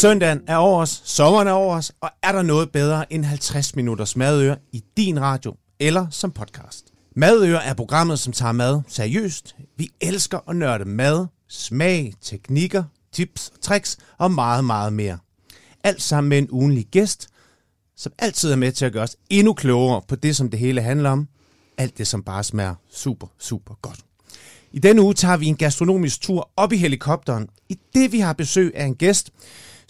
Søndagen er over os, sommeren er over os, og er der noget bedre end 50 minutters madøre i din radio eller som podcast? Madøre er programmet, som tager mad seriøst. Vi elsker at nørde mad, smag, teknikker, tips og tricks og meget, meget mere. Alt sammen med en ugenlig gæst, som altid er med til at gøre os endnu klogere på det, som det hele handler om. Alt det, som bare smager super, super godt. I denne uge tager vi en gastronomisk tur op i helikopteren, i det vi har besøg af en gæst,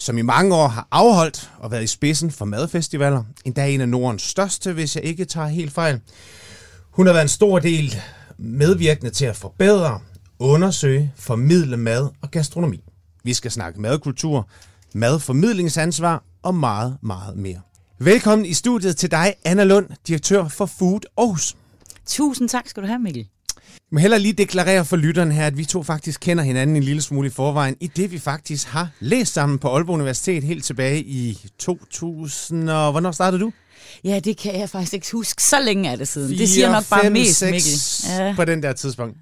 som i mange år har afholdt og været i spidsen for madfestivaler. Endda en af Nordens største, hvis jeg ikke tager helt fejl. Hun har været en stor del medvirkende til at forbedre, undersøge, formidle mad og gastronomi. Vi skal snakke madkultur, madformidlingsansvar og meget, meget mere. Velkommen i studiet til dig, Anna Lund, direktør for Food Aarhus. Tusind tak skal du have, Mikkel. Jeg må heller lige deklarere for lytteren her, at vi to faktisk kender hinanden en lille smule i forvejen, i det vi faktisk har læst sammen på Aalborg Universitet helt tilbage i 2000. Og hvornår startede du? Ja, det kan jeg faktisk ikke huske. Så længe er det siden. 4, det siger nok bare 5, mest, 6 Mikkel. Ja. På den der tidspunkt.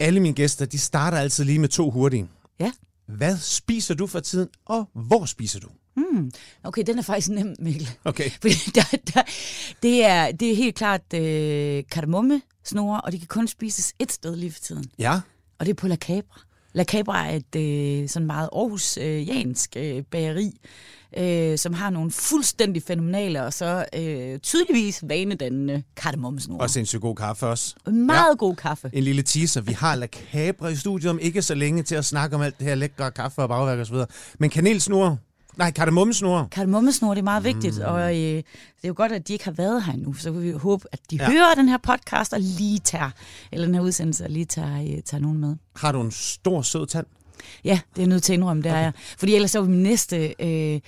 Alle mine gæster, de starter altid lige med to hurtige. Ja. Hvad spiser du for tiden, og hvor spiser du? Mm, okay, den er faktisk nem, Mikkel. Okay. Fordi der, der, det, er, det er helt klart øh, kardemomme snore, og de kan kun spises et sted lige for tiden. Ja. Og det er på La Cabra. La Cabra er et øh, sådan meget aarhusiansk øh, bageri, øh, som har nogle fuldstændig fænomenale og så øh, tydeligvis vanedannende kardemommesnore. Og sindssygt god kaffe også. Meget ja. god kaffe. En lille teaser. Vi har La Cabra i studiet om ikke så længe til at snakke om alt det her lækre kaffe og bagværk og så videre. Men kanelsnore, Nej, kardemommesnore. Kardemommesnore, det er meget vigtigt, mm. og øh, det er jo godt, at de ikke har været her nu, så vi håbe, at de ja. hører den her podcast og lige tager, eller den her udsendelse og lige tager, øh, tager nogen med. Har du en stor, sød tand? Ja, det er nødt til at indrømme, det okay. er jeg. Fordi ellers så vil min næste øh,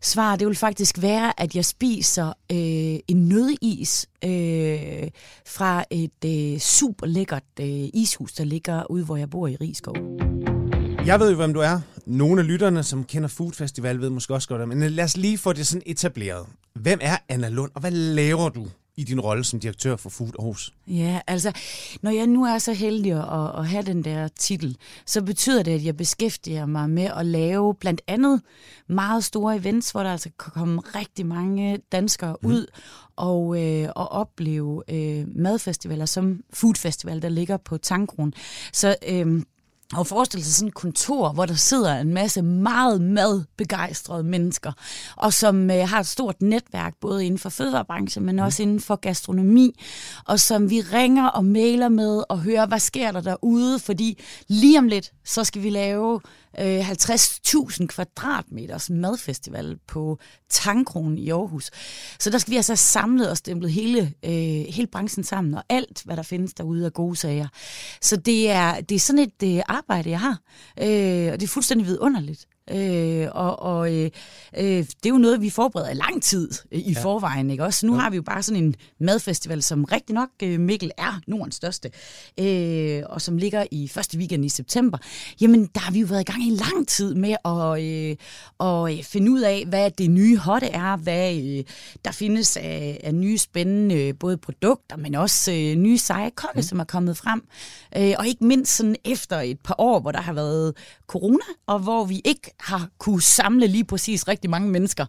svar, det vil faktisk være, at jeg spiser øh, en nødis øh, fra et øh, super lækkert øh, ishus, der ligger ude, hvor jeg bor i Rigskov. Jeg ved jo, hvem du er. Nogle af lytterne, som kender Food Festival, ved måske også godt, men lad os lige få det sådan etableret. Hvem er Anna Lund, og hvad laver du i din rolle som direktør for Food Aarhus? Ja, altså, når jeg nu er så heldig at, at have den der titel, så betyder det, at jeg beskæftiger mig med at lave blandt andet meget store events, hvor der altså kan komme rigtig mange danskere mm. ud og, øh, og opleve øh, madfestivaler som Food Festival, der ligger på Tankron. Så øh, og forestille sig sådan et kontor, hvor der sidder en masse meget madbegejstrede mennesker, og som øh, har et stort netværk, både inden for fødevarebranchen, men også inden for gastronomi, og som vi ringer og mailer med og hører, hvad sker der derude, fordi lige om lidt, så skal vi lave øh, 50.000 kvadratmeters madfestival på Tankronen i Aarhus. Så der skal vi altså samlet og stemplet hele, øh, hele branchen sammen, og alt, hvad der findes derude af gode sager. Så det er, det er sådan et øh, arbejde, jeg har, øh, og det er fuldstændig vidunderligt. Øh, og og øh, øh, det er jo noget, vi forbereder i lang tid øh, i ja. forvejen. Ikke? Også nu ja. har vi jo bare sådan en madfestival, som rigtig nok, øh, Mikkel, er Nordens største, øh, og som ligger i første weekend i september. Jamen, der har vi jo været i gang i lang tid med at, øh, at øh, finde ud af, hvad det nye hotte er, hvad øh, der findes af, af nye spændende både produkter, men også øh, nye seje kokke, mm. som er kommet frem. Øh, og ikke mindst sådan efter et par år, hvor der har været corona, og hvor vi ikke har kunne samle lige præcis rigtig mange mennesker,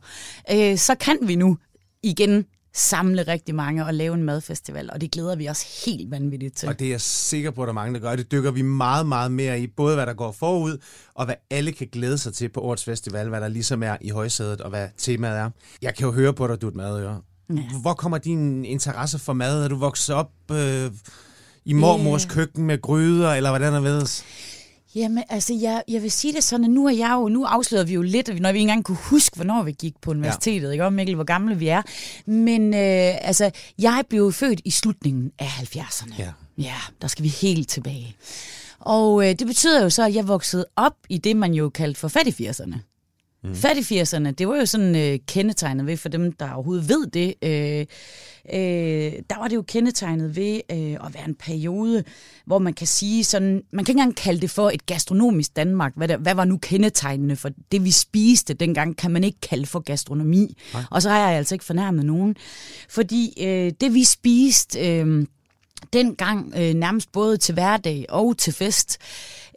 øh, så kan vi nu igen samle rigtig mange og lave en madfestival, og det glæder vi os helt vanvittigt til. Og det er jeg sikker på, at der er mange, der gør. Det dykker vi meget, meget mere i, både hvad der går forud, og hvad alle kan glæde sig til på årets festival, hvad der ligesom er i højsædet, og hvad temaet er. Jeg kan jo høre på dig, du er et madøre. Ja. Hvor kommer din interesse for mad? Er du vokset op øh, i mormors yeah. køkken med gryder, eller hvordan er det? Jamen, altså, jeg, jeg vil sige det sådan, at nu er jeg jo, nu afslører vi jo lidt, når vi ikke engang kunne huske, hvornår vi gik på universitetet, ja. ikke om Mikkel, hvor gamle vi er. Men øh, altså, jeg blev født i slutningen af 70'erne. Ja. ja, der skal vi helt tilbage. Og øh, det betyder jo så, at jeg voksede op i det, man jo kaldte for fattig 80'erne. Mm. Fattig-80'erne, det var jo sådan øh, kendetegnet ved, for dem, der overhovedet ved det, øh, øh, der var det jo kendetegnet ved øh, at være en periode, hvor man kan sige sådan, man kan ikke engang kalde det for et gastronomisk Danmark. Hvad, der, hvad var nu kendetegnende for det, vi spiste dengang, kan man ikke kalde for gastronomi. Nej. Og så har jeg altså ikke fornærmet nogen. Fordi øh, det, vi spiste... Øh, dengang øh, nærmest både til hverdag og til fest,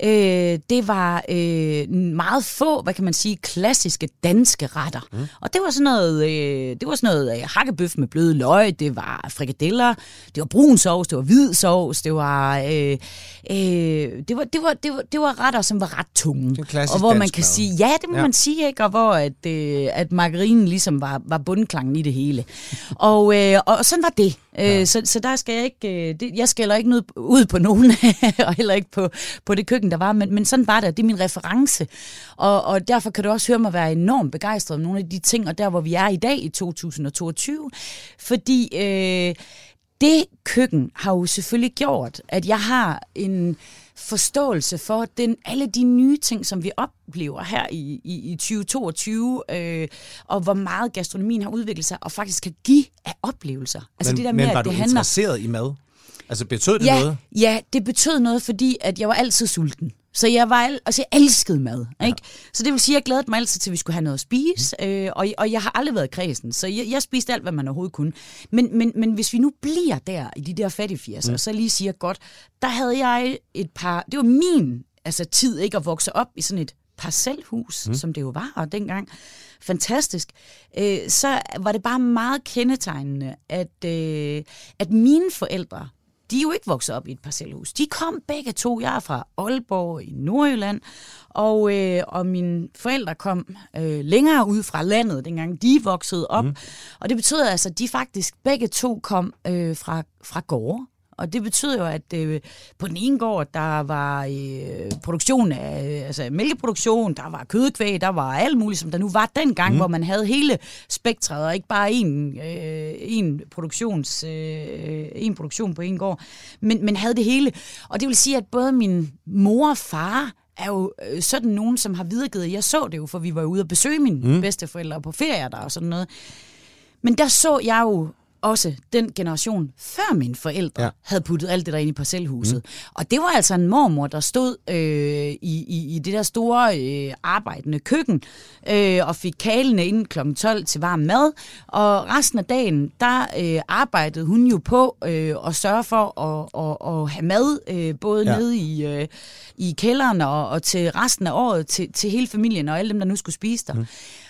Øh, det var øh, meget få, hvad kan man sige, klassiske danske retter. Mm. Og det var sådan noget, øh, det var sådan noget øh, hakkebøf med bløde løg, det var frikadeller, det var brun sovs, det var hvid sovs, det var, øh, øh, det var, det var, det var, det var retter, som var ret tunge. Og hvor man kan mad. sige, ja, det må ja. man sige, ikke? Og hvor at, øh, at margarinen ligesom var, var bundklangen i det hele. og, øh, og sådan var det. Øh, ja. så, så der skal jeg ikke, øh, det, jeg skælder ikke noget ud på nogen, og heller ikke på, på det køkken, der var, men, men sådan var det, det er min reference. Og, og derfor kan du også høre mig være enormt begejstret om nogle af de ting, og der hvor vi er i dag i 2022, fordi øh, det køkken har jo selvfølgelig gjort, at jeg har en forståelse for den, alle de nye ting, som vi oplever her i, i, i 2022, øh, og hvor meget gastronomien har udviklet sig, og faktisk kan give af oplevelser. Altså men, det der med, men var at det du handler... interesseret i mad? Altså betød det ja, noget? Ja, det betød noget, fordi at jeg var altid sulten. Så jeg var altså jeg elskede mad. Ikke? Ja. Så det vil sige, at jeg glædede mig altid til, at vi skulle have noget at spise. Mm. Øh, og, og jeg har aldrig været kredsen, så jeg, jeg spiste alt, hvad man overhovedet kunne. Men, men, men hvis vi nu bliver der i de der fattige mm. så lige siger godt, der havde jeg et par... Det var min altså, tid ikke at vokse op i sådan et parcelhus, mm. som det jo var og dengang. Fantastisk. Øh, så var det bare meget kendetegnende, at, øh, at mine forældre de er jo ikke vokset op i et parcelhus. De kom begge to. Jeg er fra Aalborg i Nordjylland, og, øh, og mine forældre kom øh, længere ud fra landet, dengang de voksede op. Mm. Og det betød altså, at de faktisk begge to kom øh, fra, fra gårde. Og det betyder jo, at øh, på den ene gård, der var øh, produktion af, altså mælkeproduktion, der var kødkvæg, der var alt muligt, som der nu var dengang, mm. hvor man havde hele spektret, og ikke bare en, øh, en, produktions, øh, en produktion på en gård, men, men havde det hele. Og det vil sige, at både min mor og far er jo øh, sådan nogen, som har videregivet. Jeg så det jo, for vi var ude og besøge mine mm. bedsteforældre på ferier der og sådan noget. Men der så jeg jo også den generation før mine forældre ja. havde puttet alt det der ind i parcelhuset. Mm. Og det var altså en mormor, der stod øh, i, i, i det der store øh, arbejdende køkken øh, og fik kalene inden kl. 12 til varm mad. Og resten af dagen, der øh, arbejdede hun jo på øh, at sørge for at, at, at have mad, øh, både ja. nede i, øh, i kælderen og, og til resten af året, til, til hele familien og alle dem, der nu skulle spise der. Mm.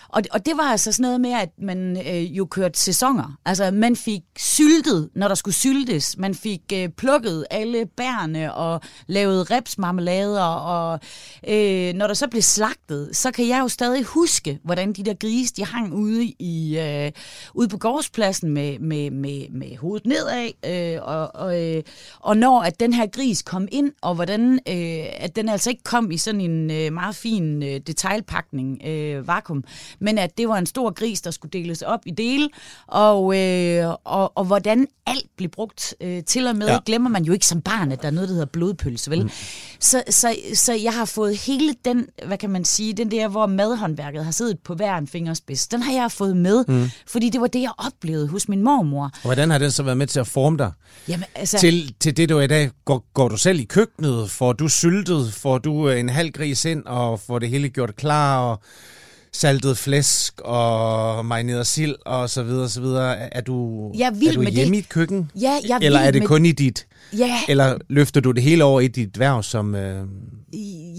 Og, og det var altså sådan noget med, at man øh, jo kørte sæsoner. Altså, man fik syltet, når der skulle syltes. Man fik øh, plukket alle bærne og lavet repsmarmelader. Og øh, når der så blev slagtet, så kan jeg jo stadig huske, hvordan de der grise, de hang ude, i, øh, ude på gårdspladsen med, med, med, med hovedet nedad. Øh, og, og, øh, og når at den her gris kom ind, og hvordan øh, at den altså ikke kom i sådan en øh, meget fin øh, detaljpakning, øh, vakuum, men at det var en stor gris, der skulle deles op i dele, og, øh, og, og hvordan alt blev brugt øh, til og med, ja. glemmer man jo ikke som barn, at der er noget, der hedder blodpølse, vel? Mm. Så, så, så jeg har fået hele den, hvad kan man sige, den der, hvor madhåndværket har siddet på hver en fingerspids, den har jeg fået med, mm. fordi det var det, jeg oplevede hos min mormor. Og hvordan har den så været med til at forme dig? Jamen, altså, til, til det, du er i dag, går, går du selv i køkkenet? Får du syltet? Får du en halv gris ind, og får det hele gjort klar? Og saltet flæsk og marineret sild og så videre, så videre. Er du, jeg er, vild er du med hjemme det. i et køkken? Ja, jeg er Eller er det med... kun i dit? Ja. Eller løfter du det hele over i dit værv som øh,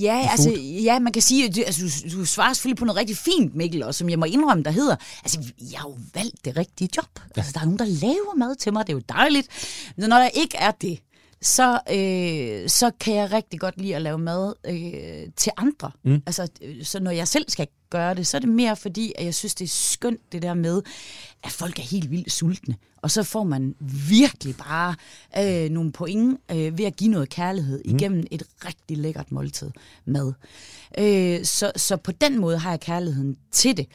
Ja, altså, ja, man kan sige, at du, altså, du, du svarer selvfølgelig på noget rigtig fint, Mikkel, og som jeg må indrømme, der hedder, altså, jeg har jo valgt det rigtige job. Ja. Altså, der er nogen, der laver mad til mig, det er jo dejligt. Men når der ikke er det, så, øh, så kan jeg rigtig godt lide at lave mad øh, til andre. Mm. Altså, øh, så når jeg selv skal gøre det, så er det mere fordi, at jeg synes, det er skønt det der med, at folk er helt vildt sultne. Og så får man virkelig bare øh, nogle point øh, ved at give noget kærlighed mm. igennem et rigtig lækkert måltid mad. Øh, så, så på den måde har jeg kærligheden til det.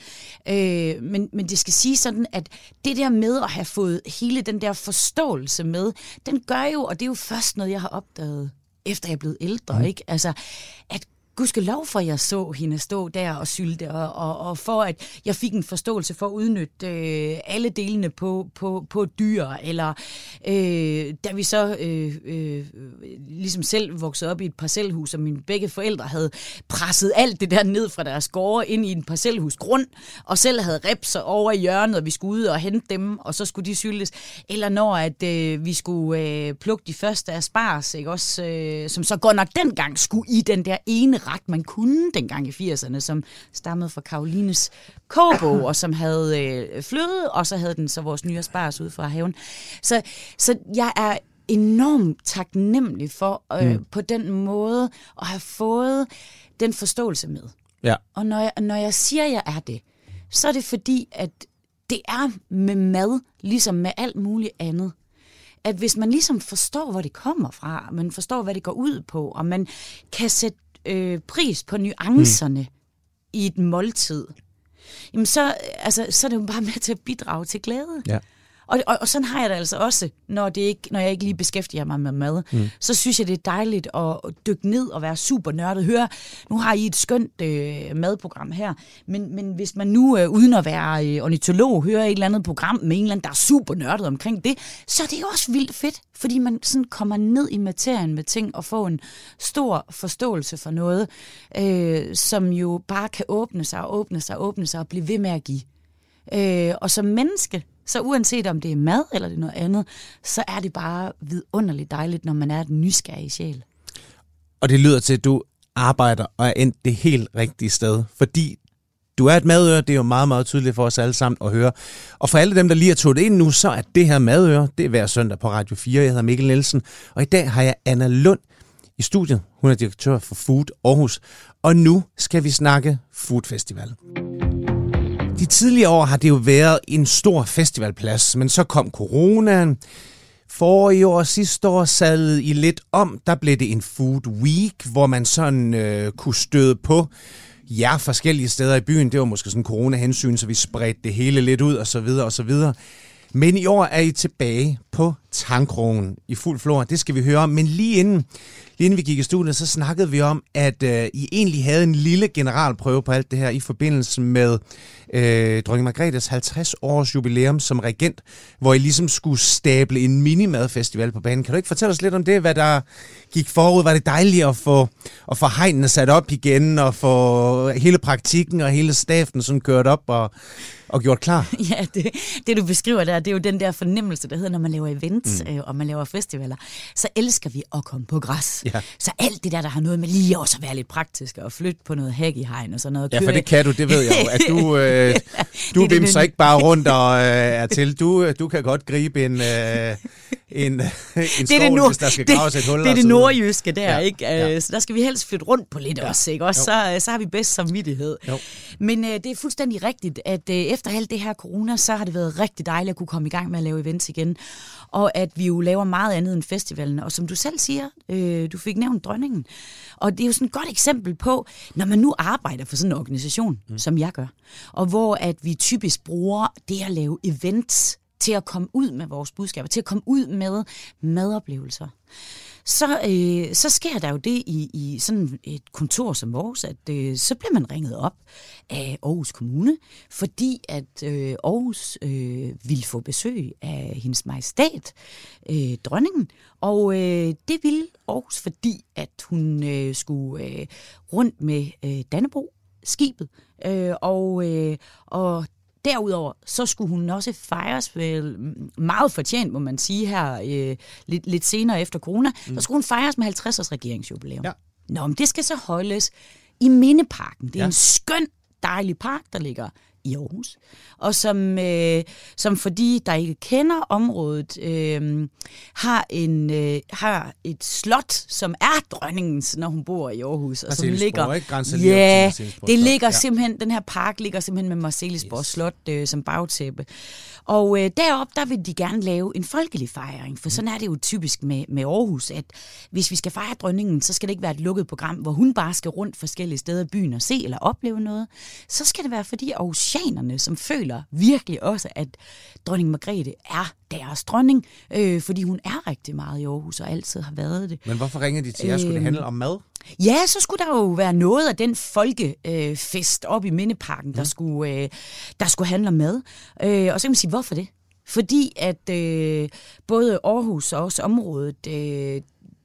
Øh, men, men det skal sige sådan, at det der med at have fået hele den der forståelse med, den gør jo, og det er jo først noget, jeg har opdaget, efter jeg er blevet ældre, mm. ikke? Altså, at gudskelov for, at jeg så hende stå der og sylte, og, og, og for at jeg fik en forståelse for at udnytte øh, alle delene på, på, på dyr, eller øh, da vi så øh, øh, ligesom selv voksede op i et parcelhus, og mine begge forældre havde presset alt det der ned fra deres gårde ind i en parcelhusgrund, og selv havde repser over i hjørnet, og vi skulle ud og hente dem, og så skulle de syltes. Eller når at øh, vi skulle øh, plukke de første spars, ikke også, øh, som så godt nok dengang skulle i den der ene ret, man kunne dengang i 80'erne, som stammede fra Karolines kobo, og som havde øh, fløde, og så havde den så vores nye spars ud fra haven. Så, så jeg er enormt taknemmelig for øh, mm. på den måde at have fået den forståelse med. Ja. Og når jeg, når jeg siger, at jeg er det, så er det fordi, at det er med mad, ligesom med alt muligt andet at hvis man ligesom forstår, hvor det kommer fra, man forstår, hvad det går ud på, og man kan sætte øh, pris på nuancerne mm. i et måltid, jamen så, altså, så er det jo bare med til at bidrage til glæde. Ja. Og, og, og sådan har jeg det altså også, når, det ikke, når jeg ikke lige beskæftiger mig med mad. Mm. Så synes jeg, det er dejligt at dykke ned og være super nørdet. Hør, nu har I et skønt øh, madprogram her, men, men hvis man nu, øh, uden at være øh, ornitolog, hører et eller andet program med en eller anden, der er super nørdet omkring det, så er det jo også vildt fedt, fordi man sådan kommer ned i materien med ting og får en stor forståelse for noget, øh, som jo bare kan åbne sig og åbne sig og åbne sig og blive ved med at give. Øh, og som menneske, så uanset om det er mad eller det er noget andet, så er det bare vidunderligt dejligt, når man er et nysgerrig sjæl. Og det lyder til, at du arbejder og er endt det helt rigtige sted, fordi du er et madøre, det er jo meget, meget tydeligt for os alle sammen at høre. Og for alle dem, der lige har tået ind nu, så er det her madøre, det er hver søndag på Radio 4. Jeg hedder Mikkel Nielsen, og i dag har jeg Anna Lund i studiet. Hun er direktør for Food Aarhus, og nu skal vi snakke Food Festival. De tidligere år har det jo været en stor festivalplads, men så kom coronaen. For i år og sidste år sad I lidt om, der blev det en food week, hvor man sådan øh, kunne støde på ja, forskellige steder i byen. Det var måske sådan corona-hensyn, så vi spredte det hele lidt ud og så videre og så videre. Men i år er I tilbage på Tankrogen i fuld flor. Det skal vi høre om. Men lige inden, lige inden vi gik i studiet, så snakkede vi om, at øh, I egentlig havde en lille generalprøve på alt det her i forbindelse med øh, dronning Margrethes 50 års jubilæum som regent, hvor I ligesom skulle stable en minimadfestival på banen. Kan du ikke fortælle os lidt om det, hvad der gik forud? Var det dejligt at få, at få hegnene sat op igen, og få hele praktikken og hele staffen sådan kørt op og, og gjort klar? Ja, det, det du beskriver der, det er jo den der fornemmelse, der hedder, når man laver events mm. øh, og man laver festivaler, så elsker vi at komme på græs. Ja. Så alt det der, der har noget med lige også at være lidt praktisk og flytte på noget hæk i hegn og sådan noget. Ja, for det kan du, det ved jeg jo, at du... Øh, øh, du vimser ikke bare rundt og øh, er til. Du, øh, du kan godt gribe en, øh, en, en det skål, det nord, hvis der skal graves et hul. Det er det nordjyske der, ja, ikke? Ja. Så der skal vi helst flytte rundt på lidt ja. også, ikke? Også så, så har vi bedst samvittighed. Jo. Men øh, det er fuldstændig rigtigt, at øh, efter alt det her corona, så har det været rigtig dejligt at kunne komme i gang med at lave events igen. Og at vi jo laver meget andet end festivalen. Og som du selv siger, øh, du fik nævnt dronningen. Og det er jo sådan et godt eksempel på, når man nu arbejder for sådan en organisation, mm. som jeg gør, og hvor at vi typisk bruger det at lave events til at komme ud med vores budskaber, til at komme ud med madoplevelser så, øh, så sker der jo det i, i sådan et kontor som vores, at øh, så bliver man ringet op af Aarhus Kommune, fordi at øh, Aarhus øh, ville få besøg af hendes majestæt, øh, dronningen, og øh, det ville Aarhus, fordi at hun øh, skulle øh, rundt med øh, Dannebro, skibet, øh, og, øh, og Derudover, så skulle hun også fejres vel meget fortjent, må man sige her, øh, lidt, lidt senere efter corona. Mm. Så skulle hun fejres med 50 års regeringsjubilæum. Ja. Nå, men det skal så holdes i Mindeparken. Det er ja. en skøn, dejlig park, der ligger i Aarhus, og som, øh, som fordi der ikke kender området, øh, har, en, øh, har et slot, som er dronningens, når hun bor i Aarhus. Og som ligger, ikke? ja, det ligger ja. simpelthen, den her park ligger simpelthen med Marcelisborg yes. Slot øh, som bagtæppe. Og øh, derop der vil de gerne lave en folkelig fejring, for mm. sådan er det jo typisk med, med Aarhus, at hvis vi skal fejre dronningen, så skal det ikke være et lukket program, hvor hun bare skal rundt forskellige steder i byen og se eller opleve noget. Så skal det være, fordi Aarhus aarhusianerne, som føler virkelig også, at dronning Margrethe er deres dronning, øh, fordi hun er rigtig meget i Aarhus og altid har været det. Men hvorfor ringer de til jer? Skulle det handle om mad? Ja, så skulle der jo være noget af den folkefest op i Mindeparken, der, skulle, øh, der skulle handle om mad. Øh, og så kan man sige, hvorfor det? Fordi at øh, både Aarhus og også området, øh,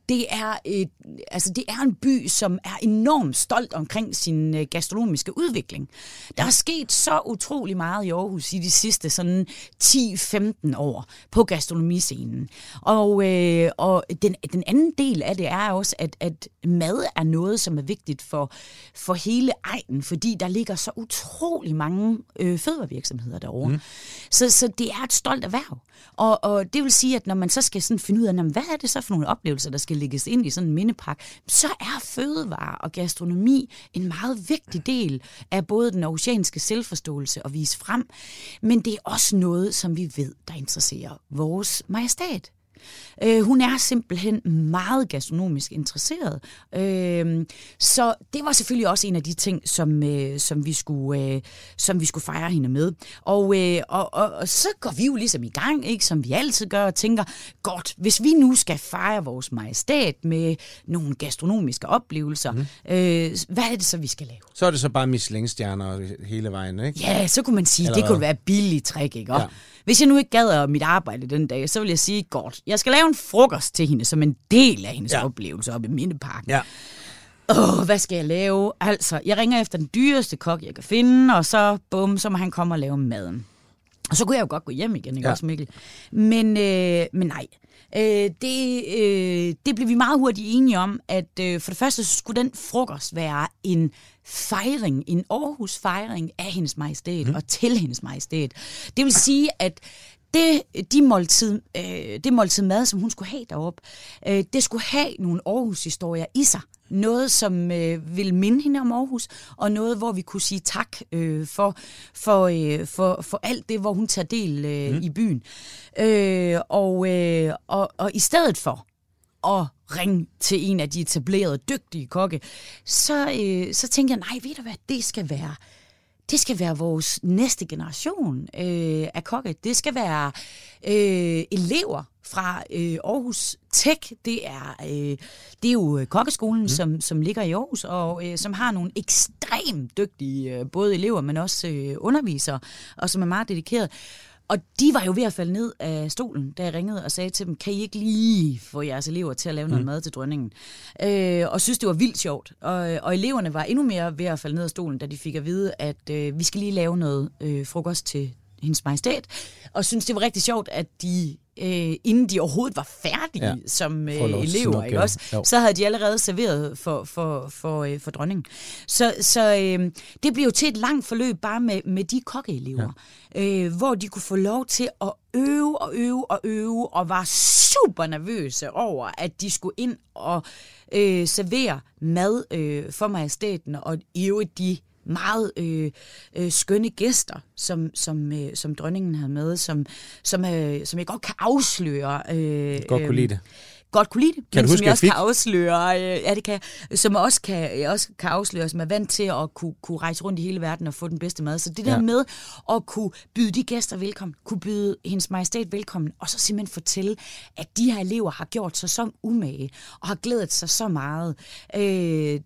det er, et, altså det er en by, som er enormt stolt omkring sin øh, gastronomiske udvikling. Der er sket så utrolig meget i Aarhus i de sidste sådan 10-15 år på gastronomiscenen. Og, øh, og den, den anden del af det er også, at, at mad er noget, som er vigtigt for, for hele egnen, fordi der ligger så utrolig mange øh, fødevarevirksomheder derovre. Mm. Så, så det er et stolt erhverv. Og, og det vil sige, at når man så skal sådan finde ud af, jamen, hvad er det så for nogle oplevelser, der skal lægges ind i sådan en mindepakke, så er fødevare og gastronomi en meget vigtig del af både den oceanske selvforståelse og vise frem, men det er også noget, som vi ved, der interesserer vores majestat. Øh, hun er simpelthen meget gastronomisk interesseret. Øh, så det var selvfølgelig også en af de ting, som, øh, som, vi, skulle, øh, som vi skulle fejre hende med. Og, øh, og, og, og så går vi jo ligesom i gang, ikke, som vi altid gør, og tænker, godt, hvis vi nu skal fejre vores majestat med nogle gastronomiske oplevelser, mm. øh, hvad er det så, vi skal lave? Så er det så bare Michelin-stjerner hele vejen, ikke? Ja, så kunne man sige, Eller det hvad? kunne være billigt trick, ikke? Og Ja. Hvis jeg nu ikke gad mit arbejde den dag, så vil jeg sige, godt, jeg skal lave en frokost til hende som en del af hendes Ja. oplevelse oppe i Mindeparken. Ja. Åh, hvad skal jeg lave? Altså, jeg ringer efter den dyreste kok, jeg kan finde, og så, bum, så må han komme og lave maden. Og så kunne jeg jo godt gå hjem igen, ikke Ja. også Mikkel? Men, øh, men nej. Øh, det, øh, det blev vi meget hurtigt enige om, at øh, for det første så skulle den frokost være en fejring, en Aarhus fejring af hendes majestæt mm. og til hendes majestæt. Det vil sige, at det, de måltid, øh, det måltid mad, som hun skulle have deroppe, øh, det skulle have nogle Aarhus-historier i sig. Noget, som øh, vil minde hende om Aarhus, og noget, hvor vi kunne sige tak øh, for, for, øh, for, for alt det, hvor hun tager del øh, mm. i byen. Øh, og, øh, og, og i stedet for at ringe til en af de etablerede, dygtige kokke, så, øh, så tænkte jeg, nej, ved du hvad, det skal være det skal være vores næste generation øh, af kokke. Det skal være øh, elever fra øh, Aarhus Tech. Det er, øh, det er jo øh, kokkeskolen, mm. som, som ligger i Aarhus, og øh, som har nogle ekstremt dygtige øh, både elever, men også øh, undervisere, og som er meget dedikerede. Og de var jo ved at falde ned af stolen, da jeg ringede og sagde til dem, kan I ikke lige få jeres elever til at lave noget mad til dronningen? Øh, og synes, det var vildt sjovt. Og, og eleverne var endnu mere ved at falde ned af stolen, da de fik at vide, at øh, vi skal lige lave noget øh, frokost til hendes majestæt. Og synes, det var rigtig sjovt, at de øh, inden de overhovedet var færdige Ja. som øh, elever, ikke også? Jo. så havde de allerede serveret for, for, for, øh, for dronningen. Så, så øh, det blev jo til et langt forløb bare med, med de kokkeelever, ja. øh, hvor de kunne få lov til at øve og øve og øve, og var super nervøse over, at de skulle ind og øh, servere mad øh, for majestæten, og i øvrigt de meget øh, øh, skønne gæster, som, som, øh, som dronningen havde med, som, som, øh, som jeg godt kan afsløre. Øh, Godt kunne lide det. godt kunne lide det, Kan men huske, som jeg jeg også fik- kan afsløre, øh, ja, det kan, jeg, som også kan, jeg også kan afsløre, som er vant til at kunne, kunne rejse rundt i hele verden og få den bedste mad. Så det der Ja. med at kunne byde de gæster velkommen, kunne byde hendes majestæt velkommen, og så simpelthen fortælle, at de her elever har gjort sig så umage, og har glædet sig så meget. Øh,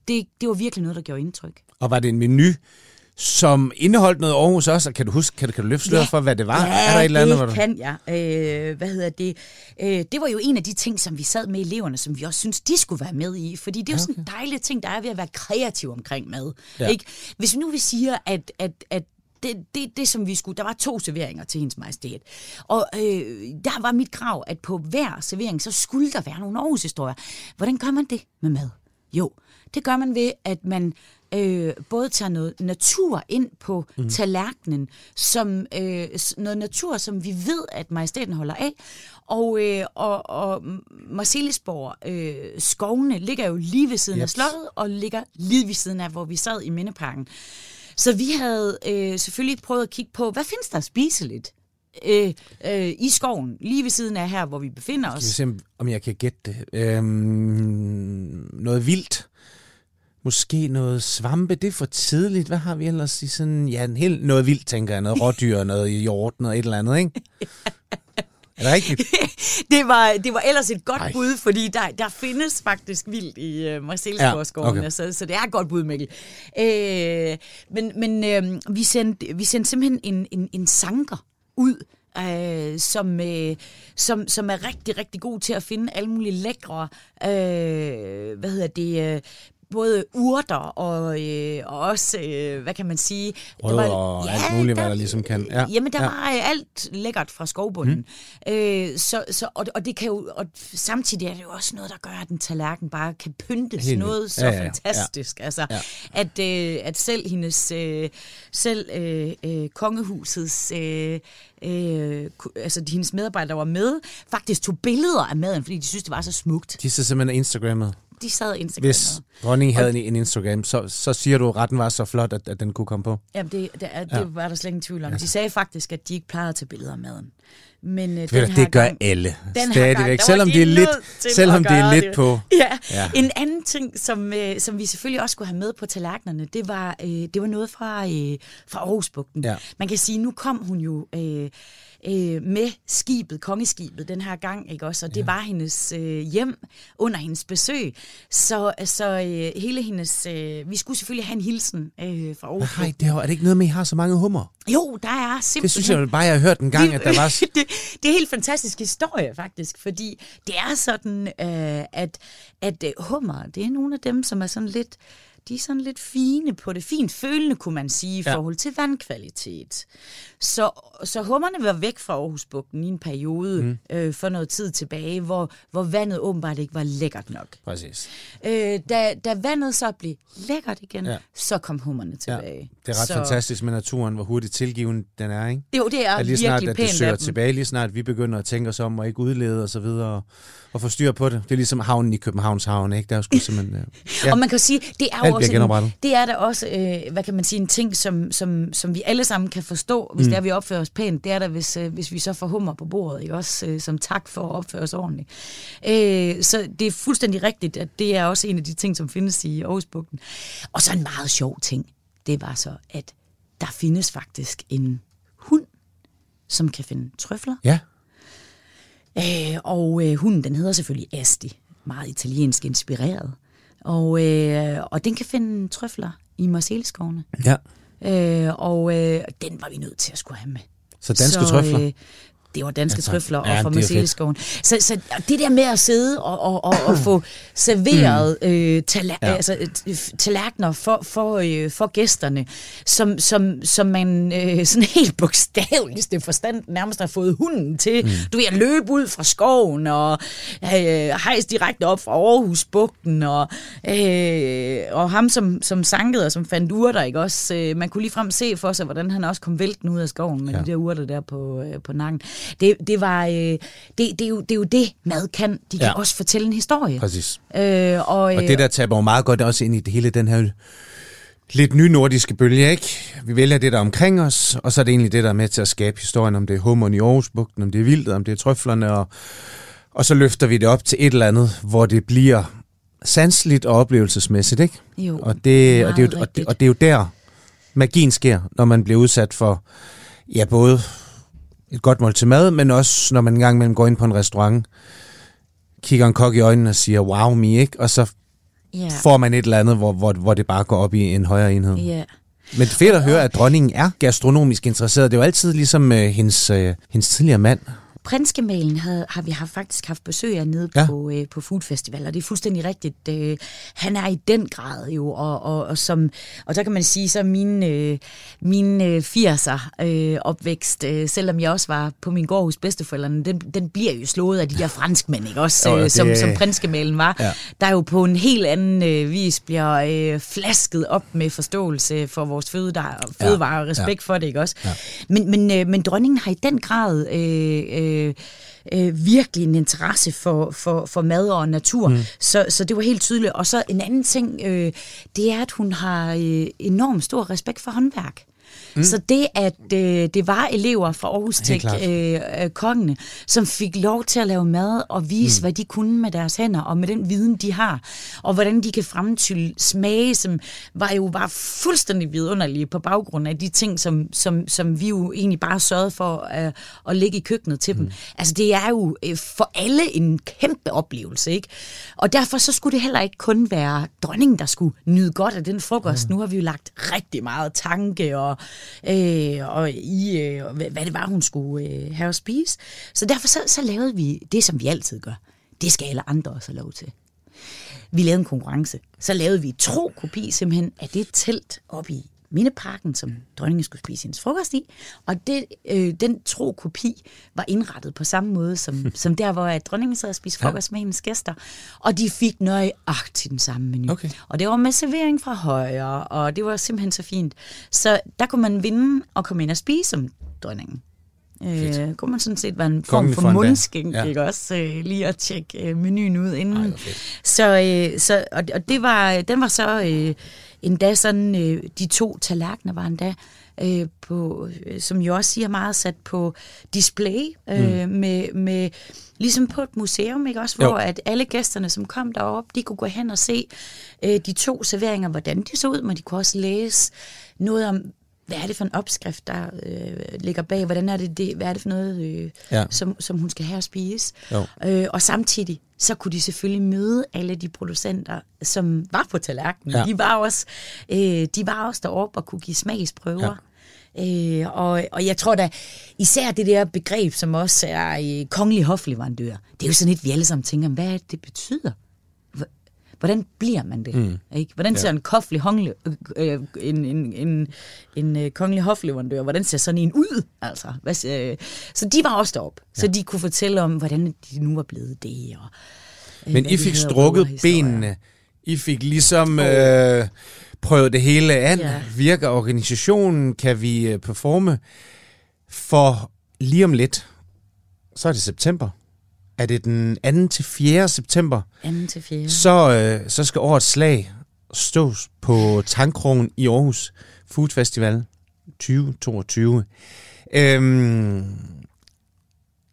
det, det var virkelig noget, der gjorde indtryk. Og var det en menu, som indeholdt noget Aarhus også? Og Kan du huske, kan du, kan du løfte sløret for, hvad det var? Ja, er der et eller andet, det du... kan jeg. Øh, hvad hedder det? Øh, det var jo en af de ting, som vi sad med eleverne, som vi også synes, de skulle være med i. Fordi det er jo sådan en dejlig ting, der er ved at være kreativ omkring mad. Ja. Ja. Ikke? Hvis vi nu vi siger, at, at, at det, det, det, som vi skulle, der var to serveringer til hendes majestæt. Og øh, der var mit krav, at på hver servering, så skulle der være nogle Aarhus-historier. Hvordan gør man det med mad? Jo, det gør man ved, at man øh, både tager noget natur ind på mm. tallerkenen, som øh, noget natur, som vi ved, at majestæten holder af. Og, øh, og, og Marcellisborg, øh, skovene ligger jo lige ved siden Yep. af slottet, og ligger lige ved siden af, hvor vi sad i Mindeparken. Så vi havde øh, selvfølgelig prøvet at kigge på, hvad findes der spiseligt øh, øh, i skoven, lige ved siden af her, hvor vi befinder Skal vi os. se, om jeg kan gætte det. Øhm, noget vildt. Måske noget svampe, det er for tidligt. Hvad har vi ellers i sådan... Ja, en helt, noget vildt, tænker jeg. Noget rådyr, noget hjort, noget et eller andet, ikke? Er det rigtigt? det, var, det var ellers et godt Ej. Bud, fordi der, der findes faktisk vildt i uh, Marcelsborgskoven, Ja, okay. så, så det er et godt bud, Mikkel. Øh, men men øh, vi, sendte, vi sendte simpelthen en, en, en sanker ud, øh, som, øh, som, som er rigtig, rigtig god til at finde alle mulige lækre, øh, hvad hedder det, øh, både urter og, øh, og også, øh, hvad kan man sige... der Rødder og alt muligt, hvad der ligesom kan- ja, Jamen, der ja. var øh, alt lækkert fra skovbunden. Mm. Øh, så, så, og, og det kan jo, og samtidig er det jo også noget, der gør, at en tallerken bare kan pyntes Helt noget så Ja, ja, ja. fantastisk. Altså, Ja. at, øh, at selv hendes, øh, selv øh, øh, kongehusets, øh, øh, altså hendes medarbejdere, der var med, faktisk tog billeder af maden, fordi de synes, det var så smukt. De så simpelthen Instagrammet. De sad Instagram Hvis dronningen havde en, en Instagram, så, så siger du, at retten var så flot, at, at den kunne komme på. Jamen, det, det, er, det Ja. var der slet ingen tvivl om. De sagde faktisk, at de ikke plejede at tage billeder af maden. Men øh, Ved den det gør gang, alle. Den Stadigvæk. gang, selvom de det er lidt, selvom det er lidt det. på... Ja. Ja. ja. En anden ting, som, øh, som vi selvfølgelig også skulle have med på tallerkenerne, det var, øh, det var noget fra, øh, fra Aarhusbugten. Ja. Man kan sige, nu kom hun jo øh, øh, med skibet, kongeskibet, den her gang, ikke også? Og det ja. var hendes øh, hjem under hendes besøg. Så, så øh, hele hendes... Øh, vi skulle selvfølgelig have en hilsen øh, fra Aarhus. Nej, det er, er det ikke noget med, at I har så mange hummer? Jo, der er simpelthen... Det synes jeg bare, jeg har hørt en gang, at der var... det, det er en helt fantastisk historie, faktisk, fordi det er sådan, øh, at, at øh, hummer, det er nogle af dem, som er sådan lidt, de er sådan lidt fine på det, fint følende, kunne man sige, i Ja. forhold til vandkvalitet. Så, så hummerne var væk fra Aarhusbugten i en periode mm. øh, for noget tid tilbage, hvor, hvor vandet åbenbart ikke var lækkert nok. Præcis. Øh, da, da vandet så blev lækkert igen, Ja. ja. så kom hummerne Ja. tilbage. Det er ret så, fantastisk med naturen, hvor hurtigt tilgiven den er, ikke? Jo, det er at lige snart, virkelig at det søger tilbage, lige snart vi begynder at tænke os om og ikke udlede og så videre og, få styr på det. Det er ligesom havnen i Københavns Havn, ikke? Der er jo sgu simpelthen... øh, Ja. Og man kan sige, det er jo også bliver genoprettet. en, det er da også, øh, hvad kan man sige, en ting, som, som, som vi alle sammen kan forstå, hvis mm. det er, vi opfører os pænt. Det er da, hvis, øh, hvis vi så får hummer på bordet, ikke? også øh, som tak for at opføre os ordentligt. Øh, så det er fuldstændig rigtigt, at det er også en af de ting, som findes i Aarhusbugten. Og så en meget sjov ting, det var så, at der findes faktisk en hund, som kan finde trøfler. Ja, Øh, og øh, hunden, den hedder selvfølgelig Asti. Meget italiensk inspireret. Og, øh, og den kan finde trøfler i Marcelleskovene. ja. Øh, og øh, den var vi nødt til at skulle have med. Så danske så, trøfler. Øh, det var danske Ja, trøfler Ja, og fra. Marcellesskoven. Så, så det der med at sidde og, og, og, og få serveret øh, tala- Ja. altså, tallerkener for, for, øh, for gæsterne, som, som, som man øh, sådan helt bogstaveligste forstand nærmest har fået hunden til. Mm. Du ved, at løbe ud fra skoven og øh, hejse direkte op fra Aarhusbugten og, øh, og ham, som, som sankede og som fandt urter, ikke også? Øh, man kunne ligefrem se for sig, hvordan han også kom vælten ud af skoven med ja. de der urter der på, øh, på nakken. Det, det, var, øh, det, det, er jo, det er jo det, mad kan. De kan Ja. også fortælle en historie. Præcis. Øh, og, Og øh, det der taber jo meget godt også ind i det hele den her lidt nye nordiske bølge, ikke? Vi vælger det, der er omkring os, og så er det egentlig det, der er med til at skabe historien, om det er hummeren i Aarhusbugten, om det er vildt, om det er trøflerne, og, og så løfter vi det op til et eller andet, hvor det bliver sansligt og oplevelsesmæssigt, ikke? Jo, og, det, og, det, er jo- og, det, og det er jo der, magien sker, når man bliver udsat for, ja, både et godt måltid mad, men også når man engang imellem går ind på en restaurant, kigger en kok i øjnene og siger, wow me, ikke? Og så ja, får man et eller andet, hvor, hvor, hvor det bare går op i en højere enhed. ja. Men det er fedt at høre, at dronningen er gastronomisk interesseret. Det er jo altid ligesom øh, hendes, øh, hendes tidligere mand. Prinsgemalen havde, har vi har faktisk haft besøg af nede Ja. ja. på, øh, på Food Festival, og det er fuldstændig rigtigt. Øh, han er i den grad jo, og, og, og, som, og så kan man sige, så min, øh, min øh, 80'er øh, opvækst, øh, selvom jeg også var på min gård hos bedsteforældrene, den, den bliver jo slået af de der franskmænd, ikke også, øh, det- som, som prinsgemalen var. Ja. Der jo på en helt anden øh, vis bliver øh, flasket op med forståelse for vores fødevarer, fødevarer og respekt for det, ikke også? Ja. Men, men, øh, men dronningen har i den grad øh, øh, øh, virkelig en interesse for, for, for mad og natur. Mm. Så, så det var helt tydeligt. Og så en anden ting, øh, det er, at hun har øh, enormt stor respekt for håndværk. Mm. Så det, at øh, det var elever fra Aarhus Tech, øh, øh, kongene, som fik lov til at lave mad og vise, mm. hvad de kunne med deres hænder, og med den viden, de har, og hvordan de kan fremtylle smage, som var jo bare fuldstændig vidunderlige på baggrund af de ting, som, som, som vi jo egentlig bare sørgede for at, at lægge i køkkenet til mm. dem. Altså det er jo øh, for alle en kæmpe oplevelse, ikke? Og derfor så skulle det heller ikke kun være dronningen, der skulle nyde godt af den frokost. Mm. Nu har vi jo lagt rigtig meget tanke og, øh, og i, øh, hvad det var, hun skulle øh, have at spise. Så derfor så, så lavede vi det, som vi altid gør. Det skal alle andre også have lov til. Vi lavede en konkurrence. Så lavede vi et tro kopi simpelthen af det telt oppe i Mindeparken, som dronningen skulle spise hendes frokost i. Og det, øh, den tro kopi var indrettet på samme måde, som, som der, hvor at dronningen sad og spiste frokost ja. med hendes gæster. Og de fik nøjagtigt den samme menu. Okay. Og det var med servering fra højre, og det var simpelthen så fint. Så der kunne man vinde og komme ind og spise som dronningen. Øh, kunne man sådan set være en form for mundskænk, Ja. ikke også? Øh, lige at tjekke øh, menuen ud inden. Ej, fedt. Så, øh, så og, og det var, den var så øh, endda sådan, øh, de to tallerkener var endda, øh, på, øh, som jo også siger meget sat på display, øh, mm. med, med, ligesom på et museum, ikke også? Hvor Jo. at alle gæsterne, som kom derop, de kunne gå hen og se øh, de to serveringer, hvordan de så ud, men de kunne også læse noget om, hvad er det for en opskrift, der øh, ligger bag? Hvordan er det, det, hvad er det for noget, øh, Ja. som, som hun skal have at spise? Jo. Øh, og samtidig, så kunne de selvfølgelig møde alle de producenter, som var på tallerkenen. Ja. De var også, øh, de var også deroppe og kunne give smagsprøver. Ja. Øh, og, og jeg tror da, især det der begreb, som også er øh, kongelig hofleverandør, det er jo sådan et, vi alle sammen tænker, hvad er det betyder? Hvor- Hvordan bliver man det? Mm. Ikke? Hvordan ser Ja. en, koflig hongle, øh, en, en, en, en øh, kongelig hofleverandør, hvordan ser sådan en ud? Altså, hvad, øh, så de var også deroppe, ja. så de kunne fortælle om, hvordan de nu var blevet det. Og, øh, Men I fik strukket benene. I fik ligesom øh, prøvet det hele an. Ja. Virker organisationen? Kan vi øh, performe? For lige om lidt, så er det september. Er det den 2. til 4. september, Anden til fjerde. så, øh, så skal årets slag stås på Tankkrogen i Aarhus Food Festival 2022. Øhm,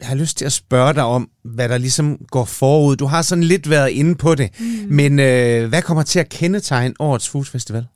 jeg har lyst til at spørge dig om, hvad der ligesom går forud. Du har sådan lidt været inde på det, mm. men øh, hvad kommer til at kendetegne årets Food Festival?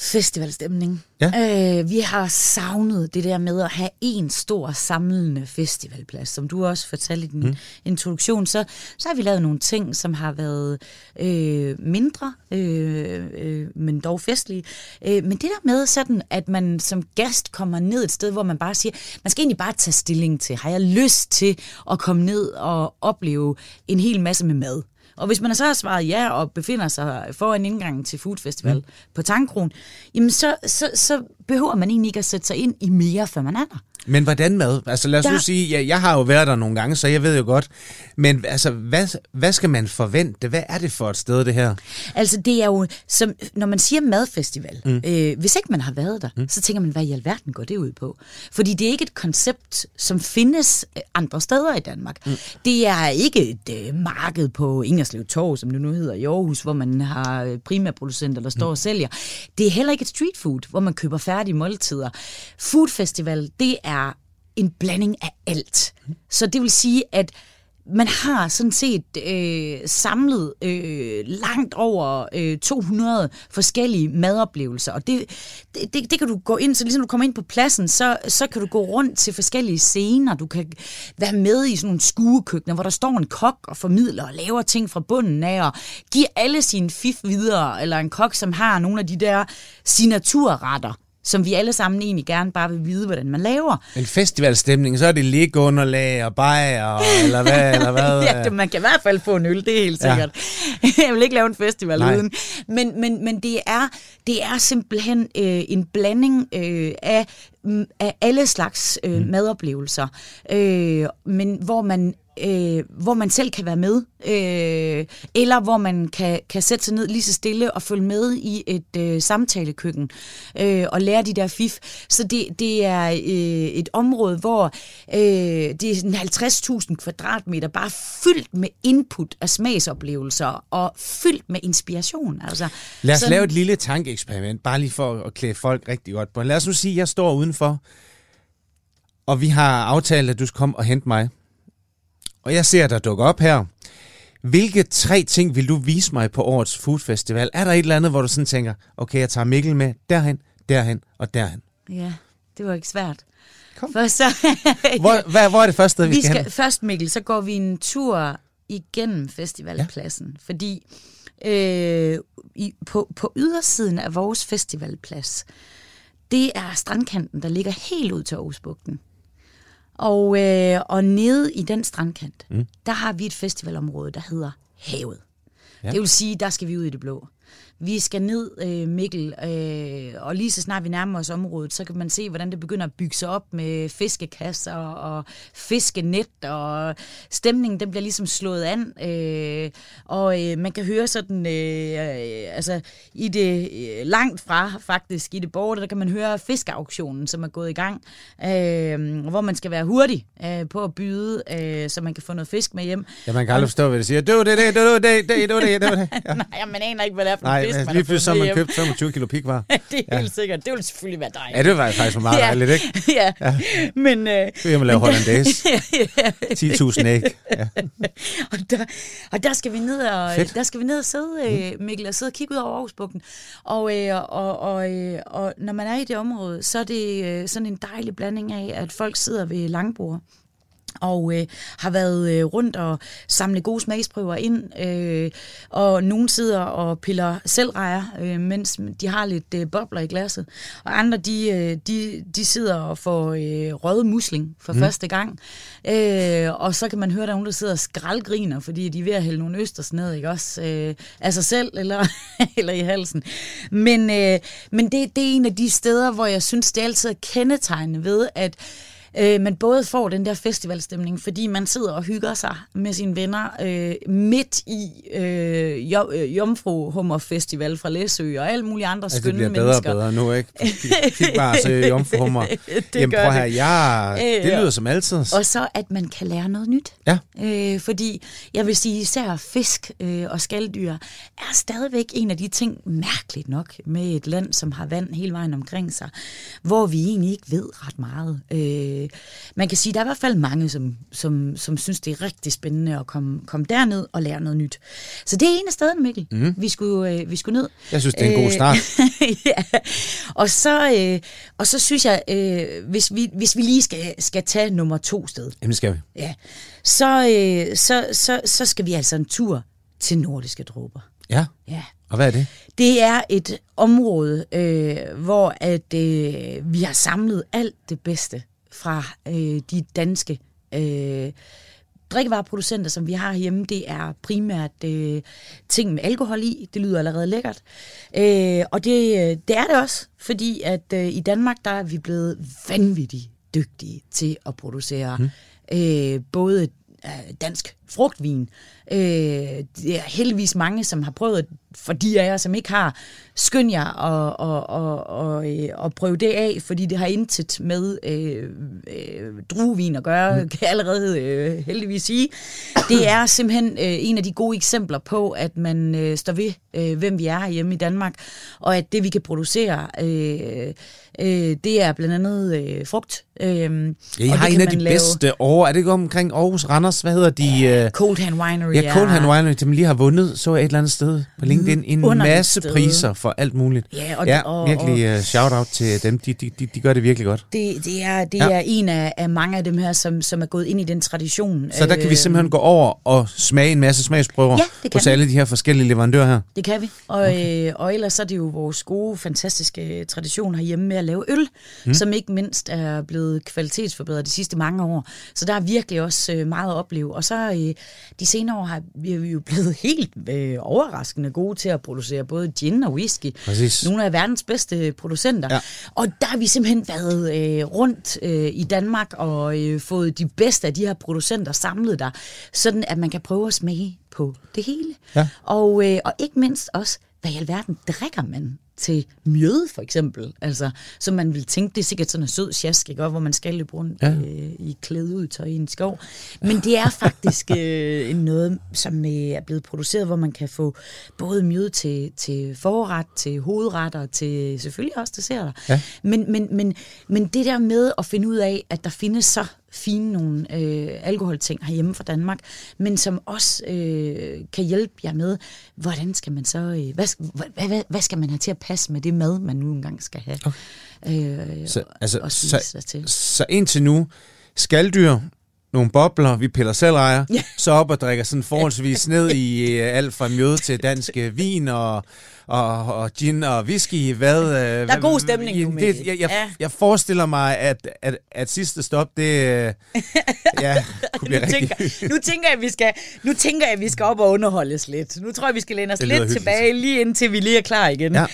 Festivalstemning. Ja. Øh, vi har savnet det der med at have en stor samlende festivalplads. Som du også fortalte i din mm. introduktion, så, så har vi lavet nogle ting, som har været øh, mindre, øh, øh, men dog festlige. Øh, men det der med sådan, at man som gæst kommer ned et sted, hvor man bare siger, man skal egentlig bare tage stilling til, har jeg lyst til at komme ned og opleve en hel masse med mad? Og hvis man så har svaret ja og befinder sig foran indgangen til Food Festival mm. på Tankronen, jamen så, så, så behøver man egentlig ikke at sætte sig ind i mere, før man er der. Men hvordan mad? Altså lad os Der- nu sige, ja, jeg har jo været der nogle gange, så jeg ved jo godt. Men altså, hvad, hvad skal man forvente? Hvad er det for et sted, det her? Altså det er jo, som, når man siger madfestival, mm. øh, hvis ikke man har været der, mm. så tænker man, hvad i alverden går det ud på? Fordi det er ikke et koncept, som findes andre steder i Danmark. Mm. Det er ikke et øh, marked på Ingerslev Torv, som det nu hedder i Aarhus, hvor man har øh, primærproducenter, der står mm. og sælger. Det er heller ikke et street food, hvor man køber færdige måltider. Food festival, det er en blanding af alt. Så det vil sige, at man har sådan set øh, samlet øh, langt over øh, 200 forskellige madoplevelser, og det, det, det, det kan du gå ind, så ligesom du kommer ind på pladsen, så, så kan du gå rundt til forskellige scener, du kan være med i sådan nogle skuekøkkener, hvor der står en kok og formidler og laver ting fra bunden af, og giver alle sine fif videre, eller en kok, som har nogle af de der signaturretter, som vi alle sammen egentlig gerne bare vil vide, hvordan man laver. En festivalstemning, så er det liggeunderlag og bajer, eller hvad? Eller hvad? ja, det, man kan i hvert fald få en øl, det er helt Ja. sikkert. Jeg vil ikke lave en festival Nej. uden. Men, men, men det, er, det er simpelthen øh, en blanding øh, af mm, af alle slags øh, mm. madoplevelser, øh, men hvor man øh, hvor man selv kan være med, øh, eller hvor man kan, kan sætte sig ned lige så stille og følge med i et øh, samtalekøkken øh, og lære de der fif. Så det, det er øh, et område, hvor øh, det er 50.000 kvadratmeter bare fyldt med input af smagsoplevelser og fyldt med inspiration. Altså, Lad os sådan, lave et lille tankeeksperiment, bare lige for at klæde folk rigtig godt på. Lad os nu sige, at jeg står udenfor, og vi har aftalt, at du skal komme og hente mig og jeg ser dig dukke op her. Hvilke tre ting vil du vise mig på årets foodfestival? Er der et eller andet, hvor du sådan tænker, okay, jeg tager Mikkel med derhen, derhen og derhen? Ja, det var ikke svært. Kom. Først så, hvor, hvad, hvor er det første sted, vi, vi skal, skal hen? Først, Mikkel, så går vi en tur igennem festivalpladsen, ja. fordi øh, i, på, på ydersiden af vores festivalplads, det er strandkanten, der ligger helt ud til Aarhusbugten. Og, øh, og nede i den strandkant, mm. der har vi et festivalområde, der hedder Havet. Ja. Det vil sige, der skal vi ud i det blå vi skal ned, øh, Mikkel, øh, og lige så snart vi nærmer os området, så kan man se, hvordan det begynder at bygge sig op med fiskekasser og fiskenet, og stemningen den bliver ligesom slået an, øh, og øh, man kan høre sådan, øh, altså i det langt fra faktisk, i det borgere, der kan man høre fiskeauktionen, som er gået i gang, øh, hvor man skal være hurtig øh, på at byde, øh, så man kan få noget fisk med hjem. Ja, man kan aldrig forstå, hvad det siger. Du, det, det, du, det, det, du, det, det, det. Ja. Nej, man aner ikke, hvad det er for Nej, fisk, man lige pludselig så man købt 25 kilo pikvar. det er ja. helt sikkert. Det vil selvfølgelig være dejligt. Ja, det var faktisk meget dejligt, ikke? ja. ja. Men, øh, det vil lave hollandaise. 10.000 æg. Ja. og, der, og der skal vi ned og, Fedt. der skal vi ned og sidde, øh, mm. Mikkel, og sidde og kigge ud over Aarhusbugten. Og, øh, og, og, øh, og når man er i det område, så er det øh, sådan en dejlig blanding af, at folk sidder ved langbord og øh, har været øh, rundt og samle gode smagsprøver ind, øh, og nogen sidder og piller selvrejer, øh, mens de har lidt øh, bobler i glasset, og andre de, øh, de, de sidder og får øh, røde musling for mm. første gang, øh, og så kan man høre, der er nogen, der sidder og skraldgriner, fordi de er ved at hælde nogle østers ned, ikke også, øh, af sig selv eller, eller i halsen. Men, øh, men det, det er en af de steder, hvor jeg synes, det altid er kendetegnende ved, at øh, man både får den der festivalstemning, fordi man sidder og hygger sig med sine venner øh, midt i øh, jo, øh, Jomfru Hummer Festival fra Læsø og alle mulige andre altså, skønne mennesker. det bliver bedre og bedre nu, ikke? Kig bare se Jomfru Hummer. det Jamen, prøv her, ja, det lyder som altid. Og så, at man kan lære noget nyt. Ja. Øh, fordi jeg vil sige, især fisk øh, og skalddyr er stadigvæk en af de ting, mærkeligt nok, med et land, som har vand hele vejen omkring sig, hvor vi egentlig ikke ved ret meget. Øh, øh, man kan sige, der er i hvert fald mange, som, som, som synes, det er rigtig spændende at komme, komme derned og lære noget nyt. Så det er en af stederne, Mikkel, mm. vi, skulle, øh, vi skulle ned. Jeg synes, det er en god øh, start. ja. og, så, øh, og så synes jeg, øh, hvis, vi, hvis vi lige skal, skal tage nummer to sted. Jamen, skal vi. Ja. Så, øh, så, så, så skal vi altså en tur til nordiske dråber. Ja. Ja. Og hvad er det? Det er et område, øh, hvor at øh, vi har samlet alt det bedste fra øh, de danske øh, drikkevareproducenter, som vi har hjemme, det er primært øh, ting med alkohol i. Det lyder allerede lækkert. Øh, og det, det er det også, fordi at øh, i Danmark, der er vi blevet vanvittigt dygtige til at producere mm. øh, både øh, dansk frugtvin. Øh, det er heldigvis mange, som har prøvet, for de af jer, som ikke har, skynd jer og, og, og, og, øh, og prøve det af, fordi det har intet med øh, øh, druevin at gøre, mm. kan jeg allerede øh, heldigvis sige. Det er simpelthen øh, en af de gode eksempler på, at man øh, står ved, øh, hvem vi er hjemme i Danmark, og at det, vi kan producere, øh, øh, det er blandt andet øh, frugt. Øh, ja, jeg har en af de lave... bedste år. Er det ikke omkring Aarhus Randers? Hvad hedder de? Ja Cold Hand Winery. Ja, Cold Hand Winery, som lige har vundet, så et eller andet sted på LinkedIn, en masse sted. priser for alt muligt. Ja, og, ja og, virkelig uh, shout-out til dem. De, de, de, de gør det virkelig godt. Det, det er, det ja. er en af, af mange af dem her, som, som er gået ind i den tradition. Så der kan vi simpelthen gå over og smage en masse smagsprøver ja, hos alle de her forskellige leverandører her? Det kan vi. Og, okay. øh, og ellers så er det jo vores gode, fantastiske tradition herhjemme med at lave øl, mm. som ikke mindst er blevet kvalitetsforbedret de sidste mange år. Så der er virkelig også øh, meget at opleve. Og så øh, de senere år har vi, vi jo blevet helt øh, overraskende gode til at producere både gin og whisky. Præcis. Nogle af verdens bedste producenter. Ja. Og der har vi simpelthen været øh, rundt øh, i Danmark og øh, fået de bedste af de her producenter samlet der, sådan at man kan prøve at smage på det hele. Ja. Og, øh, og ikke mindst også, hvad i alverden drikker man til mjøde, for eksempel. Altså, så man vil tænke, det er sikkert sådan en sød sjask, ikke? Og hvor man skal løbe rundt Ja. øh, i klæde ud tøj i en skov. Men det er faktisk øh, noget, som øh, er blevet produceret, hvor man kan få både mjøde til, til forret, til hovedretter, til selvfølgelig også desserter. Ja. Men, men, men, men det der med at finde ud af, at der findes så fine nogle øh, alkoholting herhjemme fra Danmark, men som også øh, kan hjælpe jer med, hvordan skal man så, øh, hvad, hvad, hvad, hvad skal man have til at passe med det mad, man nu engang skal have øh, Så, altså, og så, til. så indtil nu, skalddyr, nogle bobler, vi piller selv ejer, Ja. så op og drikker sådan forholdsvis ned i øh, alt fra mjøde til dansk øh, vin og, og, og gin og whisky. Hvad, øh, der er god stemning nu, det, jeg, jeg, Ja. jeg forestiller mig, at, at, at sidste stop, det øh, ja, kunne blive nu, rigtig... tænker, nu, tænker jeg, at vi skal, nu tænker jeg, at vi skal op og underholdes lidt. Nu tror jeg, vi skal læne os lidt hyggeligt. tilbage, lige indtil vi lige er klar igen. Ja.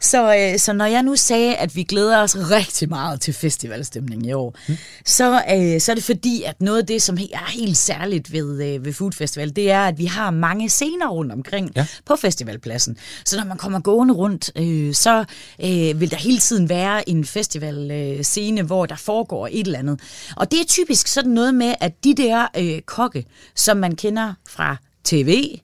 Så, øh, så når jeg nu sagde, at vi glæder os rigtig meget til festivalstemningen i år, mm. så, øh, så er det fordi, at noget af det, som er helt særligt ved, øh, ved Food Festival, det er, at vi har mange scener rundt omkring Ja. på festivalpladsen. Så når man kommer gående rundt, øh, så øh, vil der hele tiden være en festivalscene, øh, hvor der foregår et eller andet. Og det er typisk sådan noget med, at de der øh, kokke, som man kender fra tv,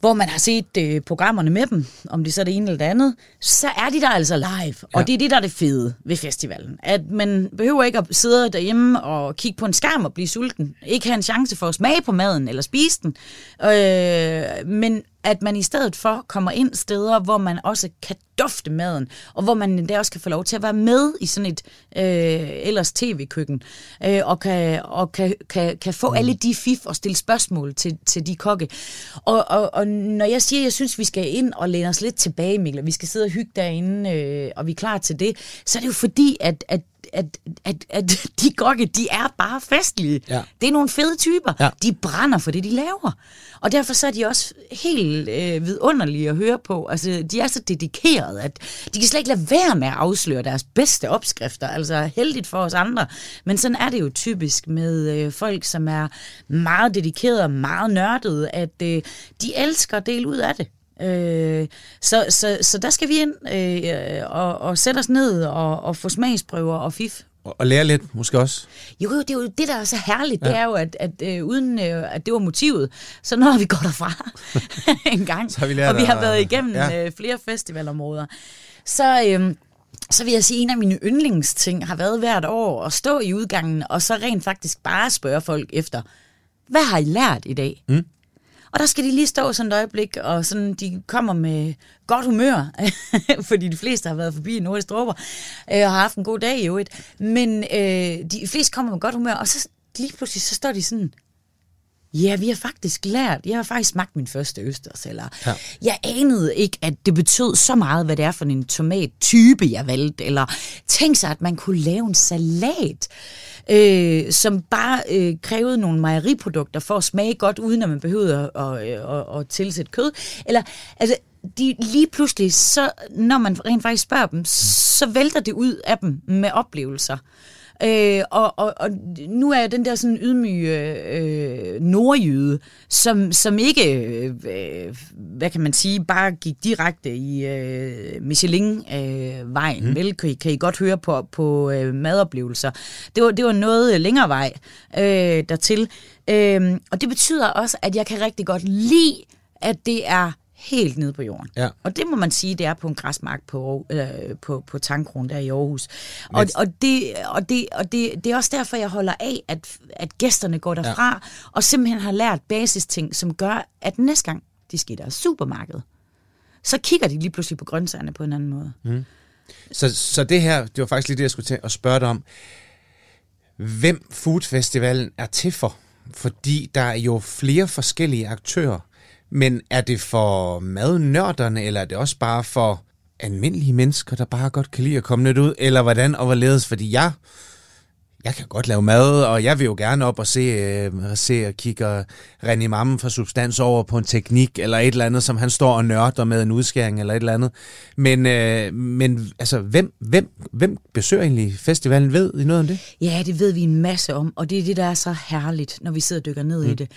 hvor man har set øh, programmerne med dem, om det så er det ene eller det andet, så er de der altså live. Og Ja. det er det, der er det fede ved festivalen. At man behøver ikke at sidde derhjemme og kigge på en skærm og blive sulten. Ikke have en chance for at smage på maden eller spise den. Øh, men at man i stedet for kommer ind steder, hvor man også kan dufte maden, og hvor man endda også kan få lov til at være med i sådan et øh, ellers tv-køkken, øh, og, kan, og kan, kan, kan få mm. alle de fif og stille spørgsmål til, til de kokke. Og, og, og når jeg siger, at jeg synes, vi skal ind og læne os lidt tilbage, Mikkel, og vi skal sidde og hygge derinde, øh, og vi er klar til det, så er det jo fordi, at, at at, at, at de kokke, de er bare festlige. Ja. Det er nogle fede typer. Ja. De brænder for det, de laver. Og derfor så er de også helt øh, vidunderlige at høre på. Altså, de er så dedikerede, at de kan slet ikke lade være med at afsløre deres bedste opskrifter. Altså, heldigt for os andre. Men sådan er det jo typisk med øh, folk, som er meget dedikerede og meget nørdede, at øh, de elsker at dele ud af det. Øh, så, så, så der skal vi ind øh, og, og sætte os ned og, og få smagsprøver og fif. Og, og lære lidt, måske også. Jo, jo, det er jo det, der er så herligt, ja. det er jo, at, at øh, uden øh, at det var motivet, så når vi går derfra en gang, Så har vi lært og vi har været igennem ja. øh, flere festivalområder, så... Øh, så vil jeg sige, at en af mine yndlingsting har været hvert år at stå i udgangen, og så rent faktisk bare spørge folk efter, hvad har I lært i dag? Mm. Og der skal de lige stå sådan et øjeblik, og sådan, de kommer med godt humør, fordi de fleste har været forbi Nordisk Dråber, øh, og har haft en god dag i øvrigt. Men øh, de fleste kommer med godt humør, og så lige pludselig, så står de sådan, Ja, vi har faktisk lært. Jeg har faktisk smagt min første østers, eller Ja. jeg anede ikke, at det betød så meget, hvad det er for en tomattype, jeg valgte, eller tænk sig, at man kunne lave en salat, øh, som bare øh, krævede nogle mejeriprodukter for at smage godt, uden at man behøvede at, at, at, at tilsætte kød. Eller, altså, de lige pludselig, så, når man rent faktisk spørger dem, så vælter det ud af dem med oplevelser. Øh, og, og, og nu er jeg den der sådan ydmyge øh, nordjyde, som, som ikke, øh, hvad kan man sige, bare gik direkte i øh, Michelin-vejen. Øh, vel, kan I, kan I godt høre på, på øh, madoplevelser. Det var, det var noget længere vej øh, dertil. Øh, og det betyder også, at jeg kan rigtig godt lide, at det er helt nede på jorden. Ja. Og det må man sige, det er på en græsmark på, øh, på, på Tankron der i Aarhus. Og, Men- og, det, og, det, og det, det er også derfor, jeg holder af, at, at gæsterne går derfra, ja. og simpelthen har lært basisting, som gør, at næste gang de skal i deres supermarked, så kigger de lige pludselig på grøntsagerne på en anden måde. Mm. Så, så det her, det var faktisk lige det, jeg skulle til at spørge dig om. Hvem Foodfestivalen er til for? Fordi der er jo flere forskellige aktører. Men er det for madnørderne, eller er det også bare for almindelige mennesker, der bare godt kan lide at komme lidt ud? Eller hvordan og hvorledes? Fordi jeg, jeg kan godt lave mad, og jeg vil jo gerne op og se, øh, se og kigge René Mammen fra Substans over på en teknik, eller et eller andet, som han står og nørder med en udskæring, eller et eller andet. Men, øh, men altså, hvem, hvem, hvem besøger egentlig festivalen? Ved I noget om det? Ja, det ved vi en masse om, og det er det, der er så herligt, når vi sidder og dykker ned mm. i det.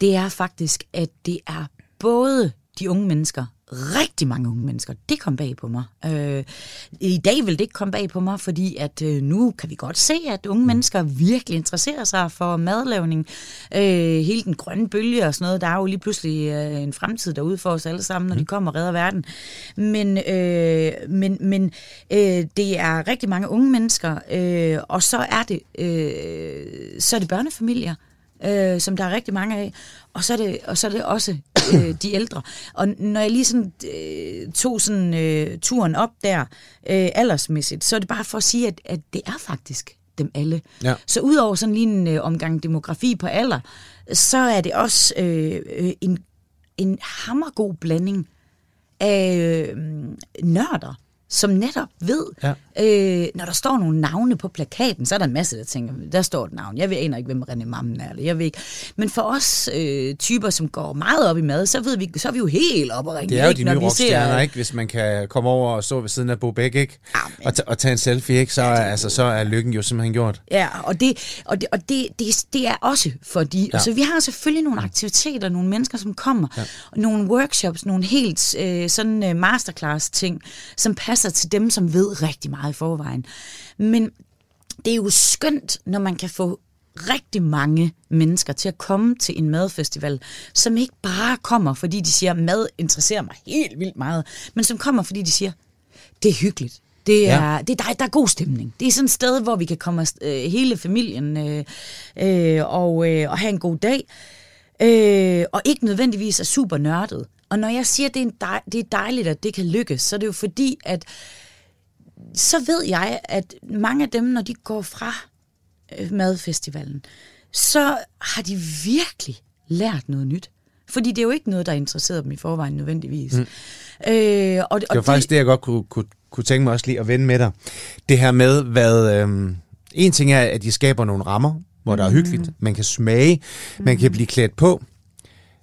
Det er faktisk, at det er både de unge mennesker, rigtig mange unge mennesker. Det kom bag på mig. Øh, I dag vil det ikke komme bag på mig, fordi at øh, nu kan vi godt se, at unge mennesker virkelig interesserer sig for madlavning. Øh, hele den grønne bølge og sådan noget. Der er jo lige pludselig øh, en fremtid derude for os alle sammen, når de kommer og redder verden. Men, øh, men, men øh, det er rigtig mange unge mennesker, øh, og så er det, øh, så er det børnefamilier øh, som der er rigtig mange af, og så er det, og så er det også øh, de ældre. Og når jeg lige sådan, øh, tog sådan, øh, turen op der øh, aldersmæssigt, så er det bare for at sige, at, at det er faktisk dem alle. Ja. Så udover sådan lige en øh, omgang demografi på alder, så er det også øh, øh en, en hammergod blanding af øh, nørder, som netop ved, ja. øh, når der står nogle navne på plakaten, så er der en masse, der tænker, der står et navn. Jeg ved aner ikke, hvem René Mammen er. Jeg ved ikke. Men for os øh, typer, som går meget op i mad, så ved vi, så er vi jo helt op og ringe. Det er jo de nye rockstjerner, ikke? Hvis man kan komme over og stå ved siden af Bo Bæk, ikke? Og, og tage en selfie, ikke? Så, ja, er, altså, så er lykken jo simpelthen gjort. Ja, og det, og det, og det, det, det er også fordi, ja. altså vi har selvfølgelig nogle aktiviteter, nogle mennesker, som kommer, ja. nogle workshops, nogle helt øh, sådan øh, masterclass ting, som passer passer til dem, som ved rigtig meget i forvejen. Men det er jo skønt, når man kan få rigtig mange mennesker til at komme til en madfestival, som ikke bare kommer, fordi de siger, mad interesserer mig helt vildt meget, men som kommer, fordi de siger, det er hyggeligt. Det er, ja. det er, der, der er god stemning. Det er sådan et sted, hvor vi kan komme øh, hele familien øh, øh, og, øh, og have en god dag. Øh, og ikke nødvendigvis er super nørdet. Og når jeg siger, at det er, en dej, det er dejligt, at det kan lykkes, så er det jo fordi, at så ved jeg, at mange af dem, når de går fra øh, madfestivalen, så har de virkelig lært noget nyt. Fordi det er jo ikke noget, der interesserer dem i forvejen nødvendigvis. Mm. Øh, og, og det var og faktisk det, jeg godt kunne, kunne, kunne tænke mig også lige at vende med dig. Det her med, hvad... Øh, en ting er, at de skaber nogle rammer, hvor der er hyggeligt. Mm. Man kan smage, man kan mm. blive klædt på.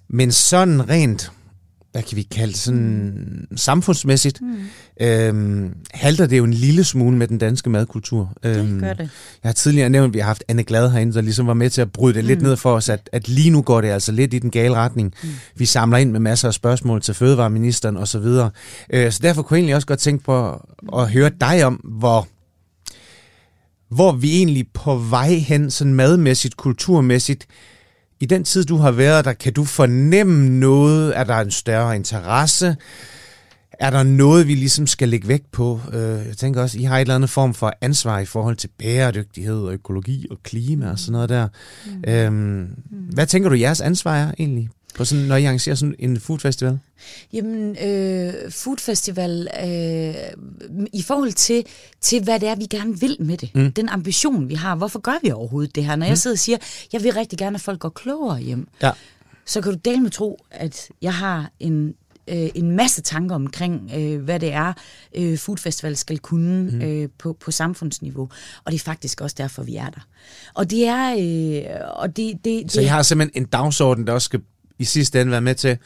Men sådan rent hvad kan vi kalde det, sådan samfundsmæssigt, mm. øhm, halter det jo en lille smule med den danske madkultur. Det øhm, gør det. Jeg har tidligere nævnt, at vi har haft Anne Glad herinde, der ligesom var med til at bryde det mm. lidt ned for os, at, at lige nu går det altså lidt i den gale retning. Mm. Vi samler ind med masser af spørgsmål til fødevareministeren osv. Så, øh, så derfor kunne jeg egentlig også godt tænke på at høre dig om, hvor hvor vi egentlig på vej hen, sådan madmæssigt, kulturmæssigt, i den tid, du har været der, kan du fornemme noget? Er der en større interesse? Er der noget, vi ligesom skal lægge vægt på? Øh, jeg tænker også, I har et eller andet form for ansvar i forhold til bæredygtighed og økologi og klima og sådan noget der. Mm. Øhm, mm. Hvad tænker du, jeres ansvar er egentlig på sådan, når I arrangerer sådan en foodfestival? Jamen, øh, foodfestival, øh, i forhold til, til, hvad det er, vi gerne vil med det, mm. den ambition, vi har, hvorfor gør vi overhovedet det her? Når mm. jeg sidder og siger, jeg vil rigtig gerne, at folk går klogere hjem, ja. så kan du dele med tro, at jeg har en øh, en masse tanker omkring, øh, hvad det er, øh, Foodfestival skal kunne mm. øh, på, på samfundsniveau. Og det er faktisk også derfor, vi er der. Og det er... Øh, og det, det, Så det, I har simpelthen en dagsorden, der også skal i sidste ende være med til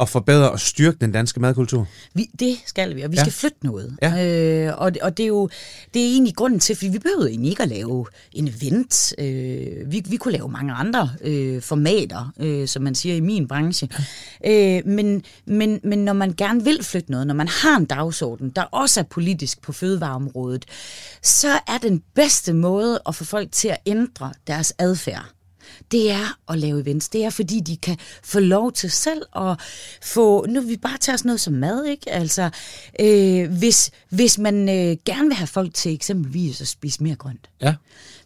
at forbedre og styrke den danske madkultur? Vi, det skal vi, og vi ja. skal flytte noget. Ja. Øh, og, og det er jo det er egentlig grunden til, fordi vi behøver egentlig ikke at lave en event. Øh, vi, vi kunne lave mange andre øh, formater, øh, som man siger i min branche. Ja. Øh, men, men, men når man gerne vil flytte noget, når man har en dagsorden, der også er politisk på fødevareområdet, så er den bedste måde at få folk til at ændre deres adfærd det er at lave events. Det er, fordi de kan få lov til selv at få... Nu vi bare tage sådan noget som mad, ikke? Altså, øh, hvis, hvis man øh, gerne vil have folk til eksempelvis at spise mere grønt. Ja.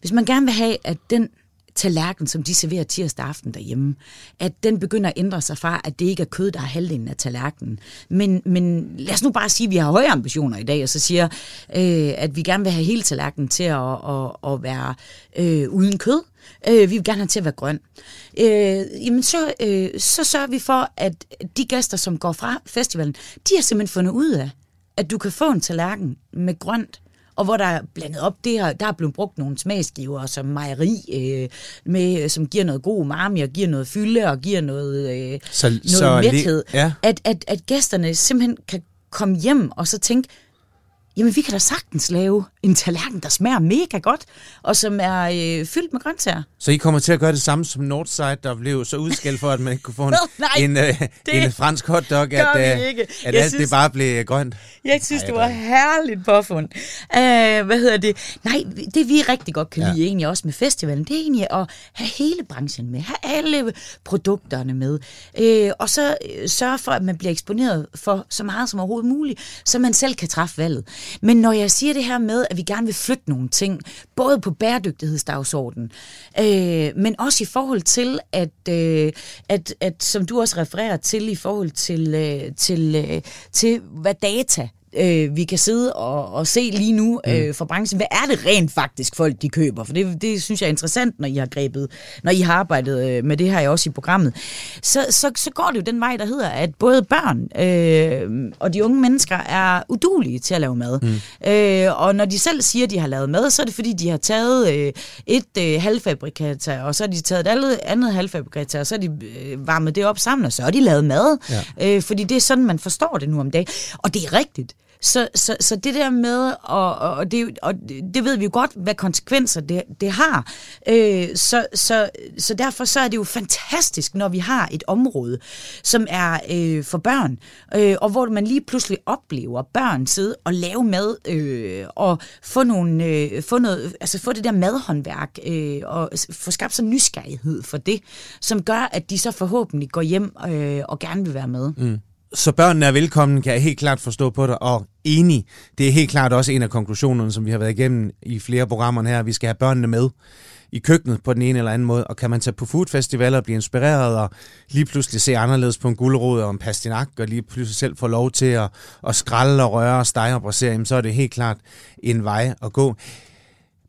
Hvis man gerne vil have, at den tallerken, som de serverer tirsdag aften derhjemme, at den begynder at ændre sig fra, at det ikke er kød, der er halvdelen af tallerkenen. Men, men lad os nu bare sige, at vi har høje ambitioner i dag, og så siger, øh, at vi gerne vil have hele tallerkenen til at, at, at være øh, uden kød. Øh, vi vil gerne have til at være grøn. Øh, jamen så, øh, så sørger vi for, at de gæster, som går fra festivalen, de har simpelthen fundet ud af, at du kan få en tallerken med grønt og hvor der er blandet op, det her, der er blevet brugt nogle smagsgiver som mejeri, øh, med, som giver noget god umami, og giver noget fylde, og giver noget, øh, Så- noget så mæthed. ja. At, at, at gæsterne simpelthen kan komme hjem og så tænke, jamen vi kan da sagtens lave en tallerken, der smager mega godt, og som er øh, fyldt med grøntsager. Så I kommer til at gøre det samme som Northside, der blev så udskældt for, at man ikke kunne få en, Nej, en, øh, det en fransk hotdog, at, øh, ikke. at Jeg alt synes- det bare blev grønt. Jeg synes, Ej, det var er herligt påfund. Uh, hvad hedder det? Nej, det vi rigtig godt kan Ja. lide egentlig også med festivalen, det er egentlig at have hele branchen med, have alle produkterne med, uh, og så uh, sørge for, at man bliver eksponeret for så meget som overhovedet muligt, så man selv kan træffe valget. Men når jeg siger det her med, at vi gerne vil flytte nogle ting, både på bæredygtighedsdagsordenen, øh, men også i forhold til, at, øh, at, at som du også refererer til, i forhold til, øh, til, øh, til hvad data øh, vi kan sidde og, og se lige nu øh, for branchen. Hvad er det rent faktisk folk, de køber? For det, det synes jeg er interessant, når I har grebet, når I har arbejdet øh, med det her også i programmet. Så, så, så går det jo den vej, der hedder, at både børn øh, og de unge mennesker er udulige til at lave mad. Mm. Øh, og når de selv siger, at de har lavet mad, så er det fordi, de har taget øh, et øh, halvfabrikata, og så har de taget et andet, andet halvfabrikata, og så har de øh, varmet det op sammen, og så har de lavet mad. Ja. Øh, fordi det er sådan, man forstår det nu om dagen. Og det er rigtigt. Så, så, så det der med, og, og, det, og det ved vi jo godt, hvad konsekvenser det, det har. Øh, så, så, så derfor så er det jo fantastisk, når vi har et område, som er øh, for børn, øh, og hvor man lige pludselig oplever børn sidde og lave mad, øh, og få, nogle, øh, få, noget, altså få det der madhåndværk, øh, og få skabt sådan nysgerrighed for det, som gør, at de så forhåbentlig går hjem øh, og gerne vil være med. Mm. Så børnene er velkommen, kan jeg helt klart forstå på dig, og enig. Det er helt klart også en af konklusionerne, som vi har været igennem i flere programmer her. Vi skal have børnene med i køkkenet på den ene eller anden måde, og kan man tage på foodfestivaler og blive inspireret og lige pludselig se anderledes på en gulerod og en pastinak, og lige pludselig selv få lov til at, at skralde og røre og stege og brasere, jamen, så er det helt klart en vej at gå.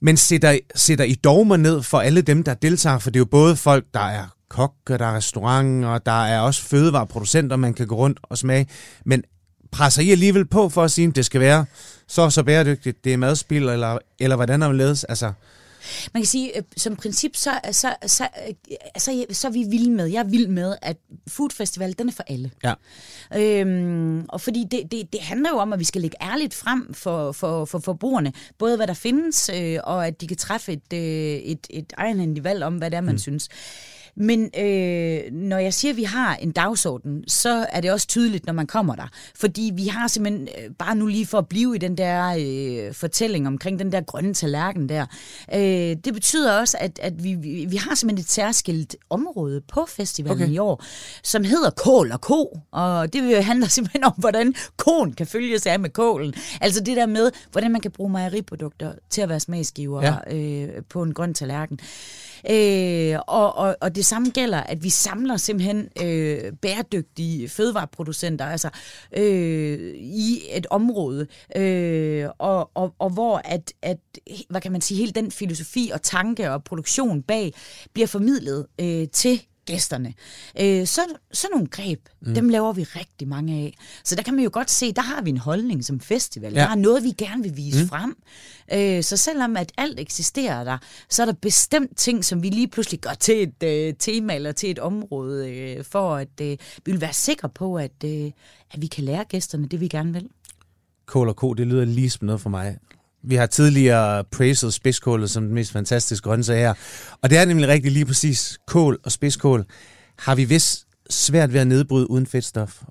Men sætter, sætter I dogmer ned for alle dem, der deltager? For det er jo både folk, der er kokke, der er restauranter, og der er også fødevareproducenter, man kan gå rundt og smage. Men presser I alligevel på for at sige, at det skal være så så bæredygtigt, det er madspil, eller, eller hvordan er det ledes? Altså, Man kan sige, øh, som princip, så, så, så, øh, så, så er vi vilde med, jeg er vild med, at Food Festival, den er for alle. ja. Øhm, og fordi det, det, det handler jo om, at vi skal lægge ærligt frem for, for, for forbrugerne, både hvad der findes, øh, og at de kan træffe et, øh, et, et egenhændigt valg om, hvad det er, man mm. synes. Men øh, når jeg siger, at vi har en dagsorden, så er det også tydeligt, når man kommer der. Fordi vi har simpelthen, øh, bare nu lige for at blive i den der øh, fortælling omkring den der grønne tallerken der, øh, det betyder også, at, at vi, vi, vi har simpelthen et særskilt område på festivalen Okay. i år, som hedder Kål og Ko. Og det handler simpelthen om, hvordan koen kan følges af med kålen. Altså det der med, hvordan man kan bruge mejeriprodukter til at være smagsgiver ja. øh, på en grøn tallerken. Øh, og, og, og det samme gælder, at vi samler simpelthen øh, bæredygtige fødevareproducenter altså, øh, i et område, øh, og, og, og hvor at, at, hvad kan man sige, hele den filosofi og tanke og produktion bag bliver formidlet øh, til gæsterne. Øh, så, sådan nogle greb, mm. dem laver vi rigtig mange af. Så der kan man jo godt se, der har vi en holdning som festival. Ja. Der er noget, vi gerne vil vise mm. frem. Øh, så selvom at alt eksisterer der, så er der bestemt ting, som vi lige pludselig gør til et øh, tema eller til et område, øh, for at øh, vi vil være sikre på, at, øh, at vi kan lære gæsterne det, vi gerne vil. Kål og ko, det lyder lige som noget for mig. Vi har tidligere praised spidskålet som den mest fantastiske grøntsag her. Og det er nemlig rigtig lige præcis kål og spidskål. Har vi vist svært ved at nedbryde uden fedtstof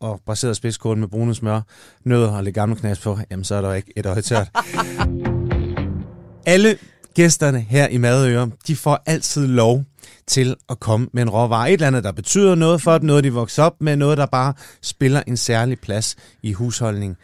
og baseret spidskål med brune smør, nødder og lidt gammel knas på, jamen så er der ikke et øje tørt. Alle gæsterne her i Madøre, de får altid lov til at komme med en råvare. Et eller andet, der betyder noget for dem, noget de vokser op med, noget der bare spiller en særlig plads i husholdningen.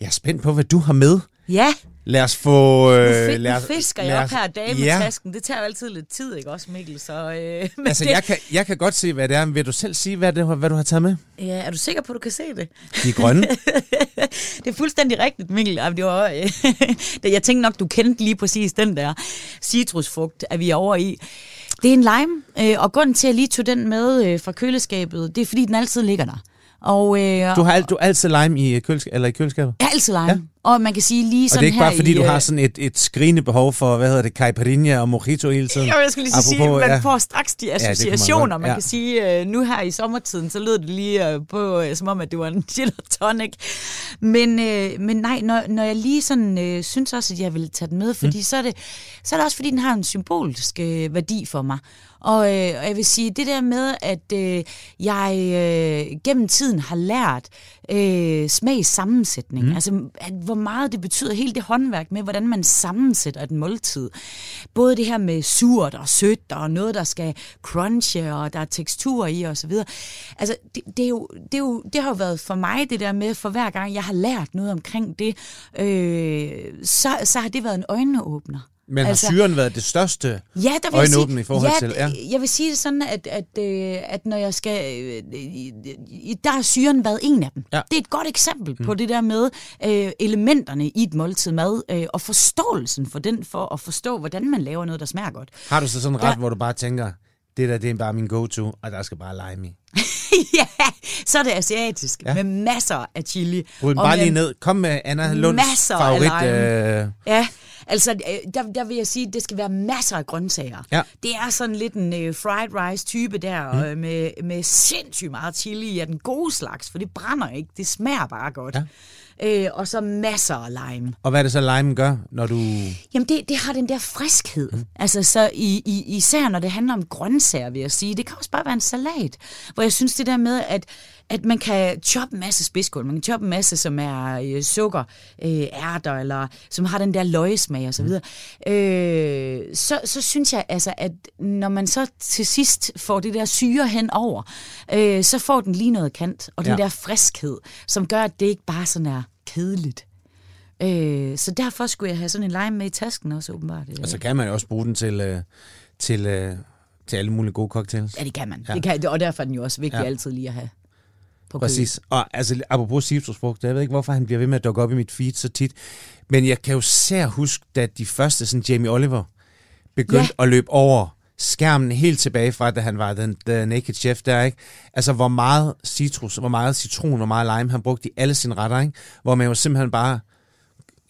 Jeg er spændt på, hvad du har med. Ja, Lad os få... nu, Øh, fi- lad nu os, fisker lad jeg op os- her dame med Ja, tasken. Det tager jo altid lidt tid, ikke også, Mikkel? Så, øh, men altså det, jeg kan, jeg kan godt se, hvad det er, men vil du selv sige, hvad, det, hvad du har taget med? ja, er du sikker på, at du kan se det? De er grønne. det er fuldstændig rigtigt, Mikkel. Det var, øh, jeg tænkte nok, du kendte lige præcis den der citrusfrugt, at vi er over i. Det er en lime, øh, og grunden til, at jeg lige tog den med øh, fra køleskabet, det er, fordi den altid ligger der. Og, øh, Du har, alt, du altid lime i, kølesk- eller i køleskabet? altid lime. Ja. Ja. Og man kan sige lige sådan Og det er ikke bare fordi, i, du øh, har sådan et, et skrigende behov for, hvad hedder det, caipirinha og mojito hele tiden. Jo, jeg skulle lige så sige, Apropos, man ja. får straks de man associationer. godt, man, ja. kan sige, øh, nu her i sommertiden, så lød det lige øh, på, øh, som om, at det var en gin og tonic. Men, øh, men nej, når, når jeg lige sådan øh, synes også, at jeg vil tage den med, fordi mm. så, er det, så er det også, fordi den har en symbolsk øh, værdi for mig. Og, øh, og jeg vil sige, det der med, at øh, jeg øh, gennem tiden har lært øh, smagssammensætning, mm. altså at, hvor meget det betyder, hele det håndværk med, hvordan man sammensætter et måltid. Både det her med surt og sødt, og noget, der skal crunche, og der er tekstur i, og så videre. Altså, det, det, er jo, det, er jo, det har jo været for mig det der med, for hver gang jeg har lært noget omkring det, øh, så, så har det været en øjenåbner. Men har syren været det største Ja, der vil sige, i forhold ja, til? Ja. Jeg vil sige det sådan, at, at, øh, at når jeg skal... øh, Der har syren været en af dem. Ja. Det er et godt eksempel mm. på det der med øh, elementerne i et måltid mad, øh, og forståelsen for den, for at forstå, hvordan man laver noget, der smager godt. Har du så sådan en ret, hvor du bare tænker, det der, det er bare min go-to, og der skal bare lime i. ja, så er det asiatisk, Ja. med masser af chili. Og bare lige ned. Kom med Anna Lunds masser af favorit. lime. Øh, Ja, altså øh, der, der vil jeg sige, at det skal være masser af grøntsager. Ja. Det er sådan lidt en øh, fried rice type der, mm. øh, med, med sindssygt meget chili i af den gode slags, for det brænder ikke, det smager bare godt. Ja. Øh, og så masser af lime. og hvad er det så, lime gør, når du... Jamen det, det har den der friskhed. Mm. Altså så i, i, især når det handler om grøntsager, vil jeg sige. Det kan også bare være en salat, hvor jeg synes det der med, at, at man kan choppe en masse spidskål, man kan choppe en masse, som er øh, sukker, øh, ærter, eller som har den der løgesmag og så videre. Øh, så, så synes jeg altså, at når man så til sidst får det der syre hen over, øh, så får den lige noget kant, og den Ja. der friskhed, som gør, at det ikke bare sådan er kedeligt. Øh, så derfor skulle jeg have sådan en lime med i tasken også, åbenbart. Og så kan man jo også bruge den til, øh, til, øh, til alle mulige gode cocktails. Ja, det kan man. Ja. Det kan, og derfor er den jo også vigtig Ja. altid lige at have på. Præcis. Og altså, apropos citrusfrugt, jeg ved ikke, hvorfor han bliver ved med at dukke op i mit feed så tit. Men jeg kan jo sær huske, da de første, sådan Jamie Oliver, begyndte ja. at løbe over skærmen helt tilbage fra, da han var den the Naked Chef der, ikke? Altså, hvor meget citrus, hvor meget citron, hvor meget lime han brugte i alle sine retter, ikke? Hvor man jo simpelthen bare,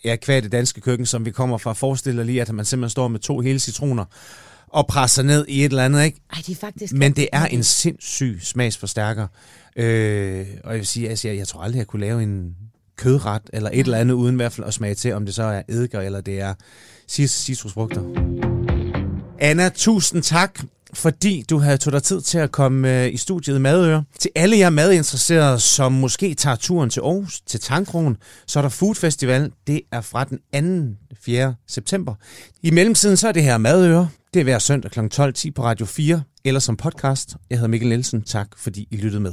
ja, kvad det danske køkken, som vi kommer fra, forestiller lige, at man simpelthen står med to hele citroner og presser ned i et eller andet, ikke? Ej, det er faktisk... Men det er en sindssyg smagsforstærker. Øh, og jeg vil sige, altså, jeg, jeg tror aldrig, jeg kunne lave en kødret eller et eller andet, uden i hvert fald at smage til, om det så er eddike eller det er cit- citrusfrugter. Anna, tusind tak, fordi du havde tog dig tid til at komme øh, i studiet i Madøre. Til alle jer madinteresserede, som måske tager turen til Aarhus, til Tankroen, så er der Food Festival. Det er fra den 2. 4. september. I mellemtiden så er det her Madøre. Det er hver søndag kl. 12.10 på Radio 4, eller som podcast. Jeg hedder Mikkel Nielsen. Tak fordi I lyttede med.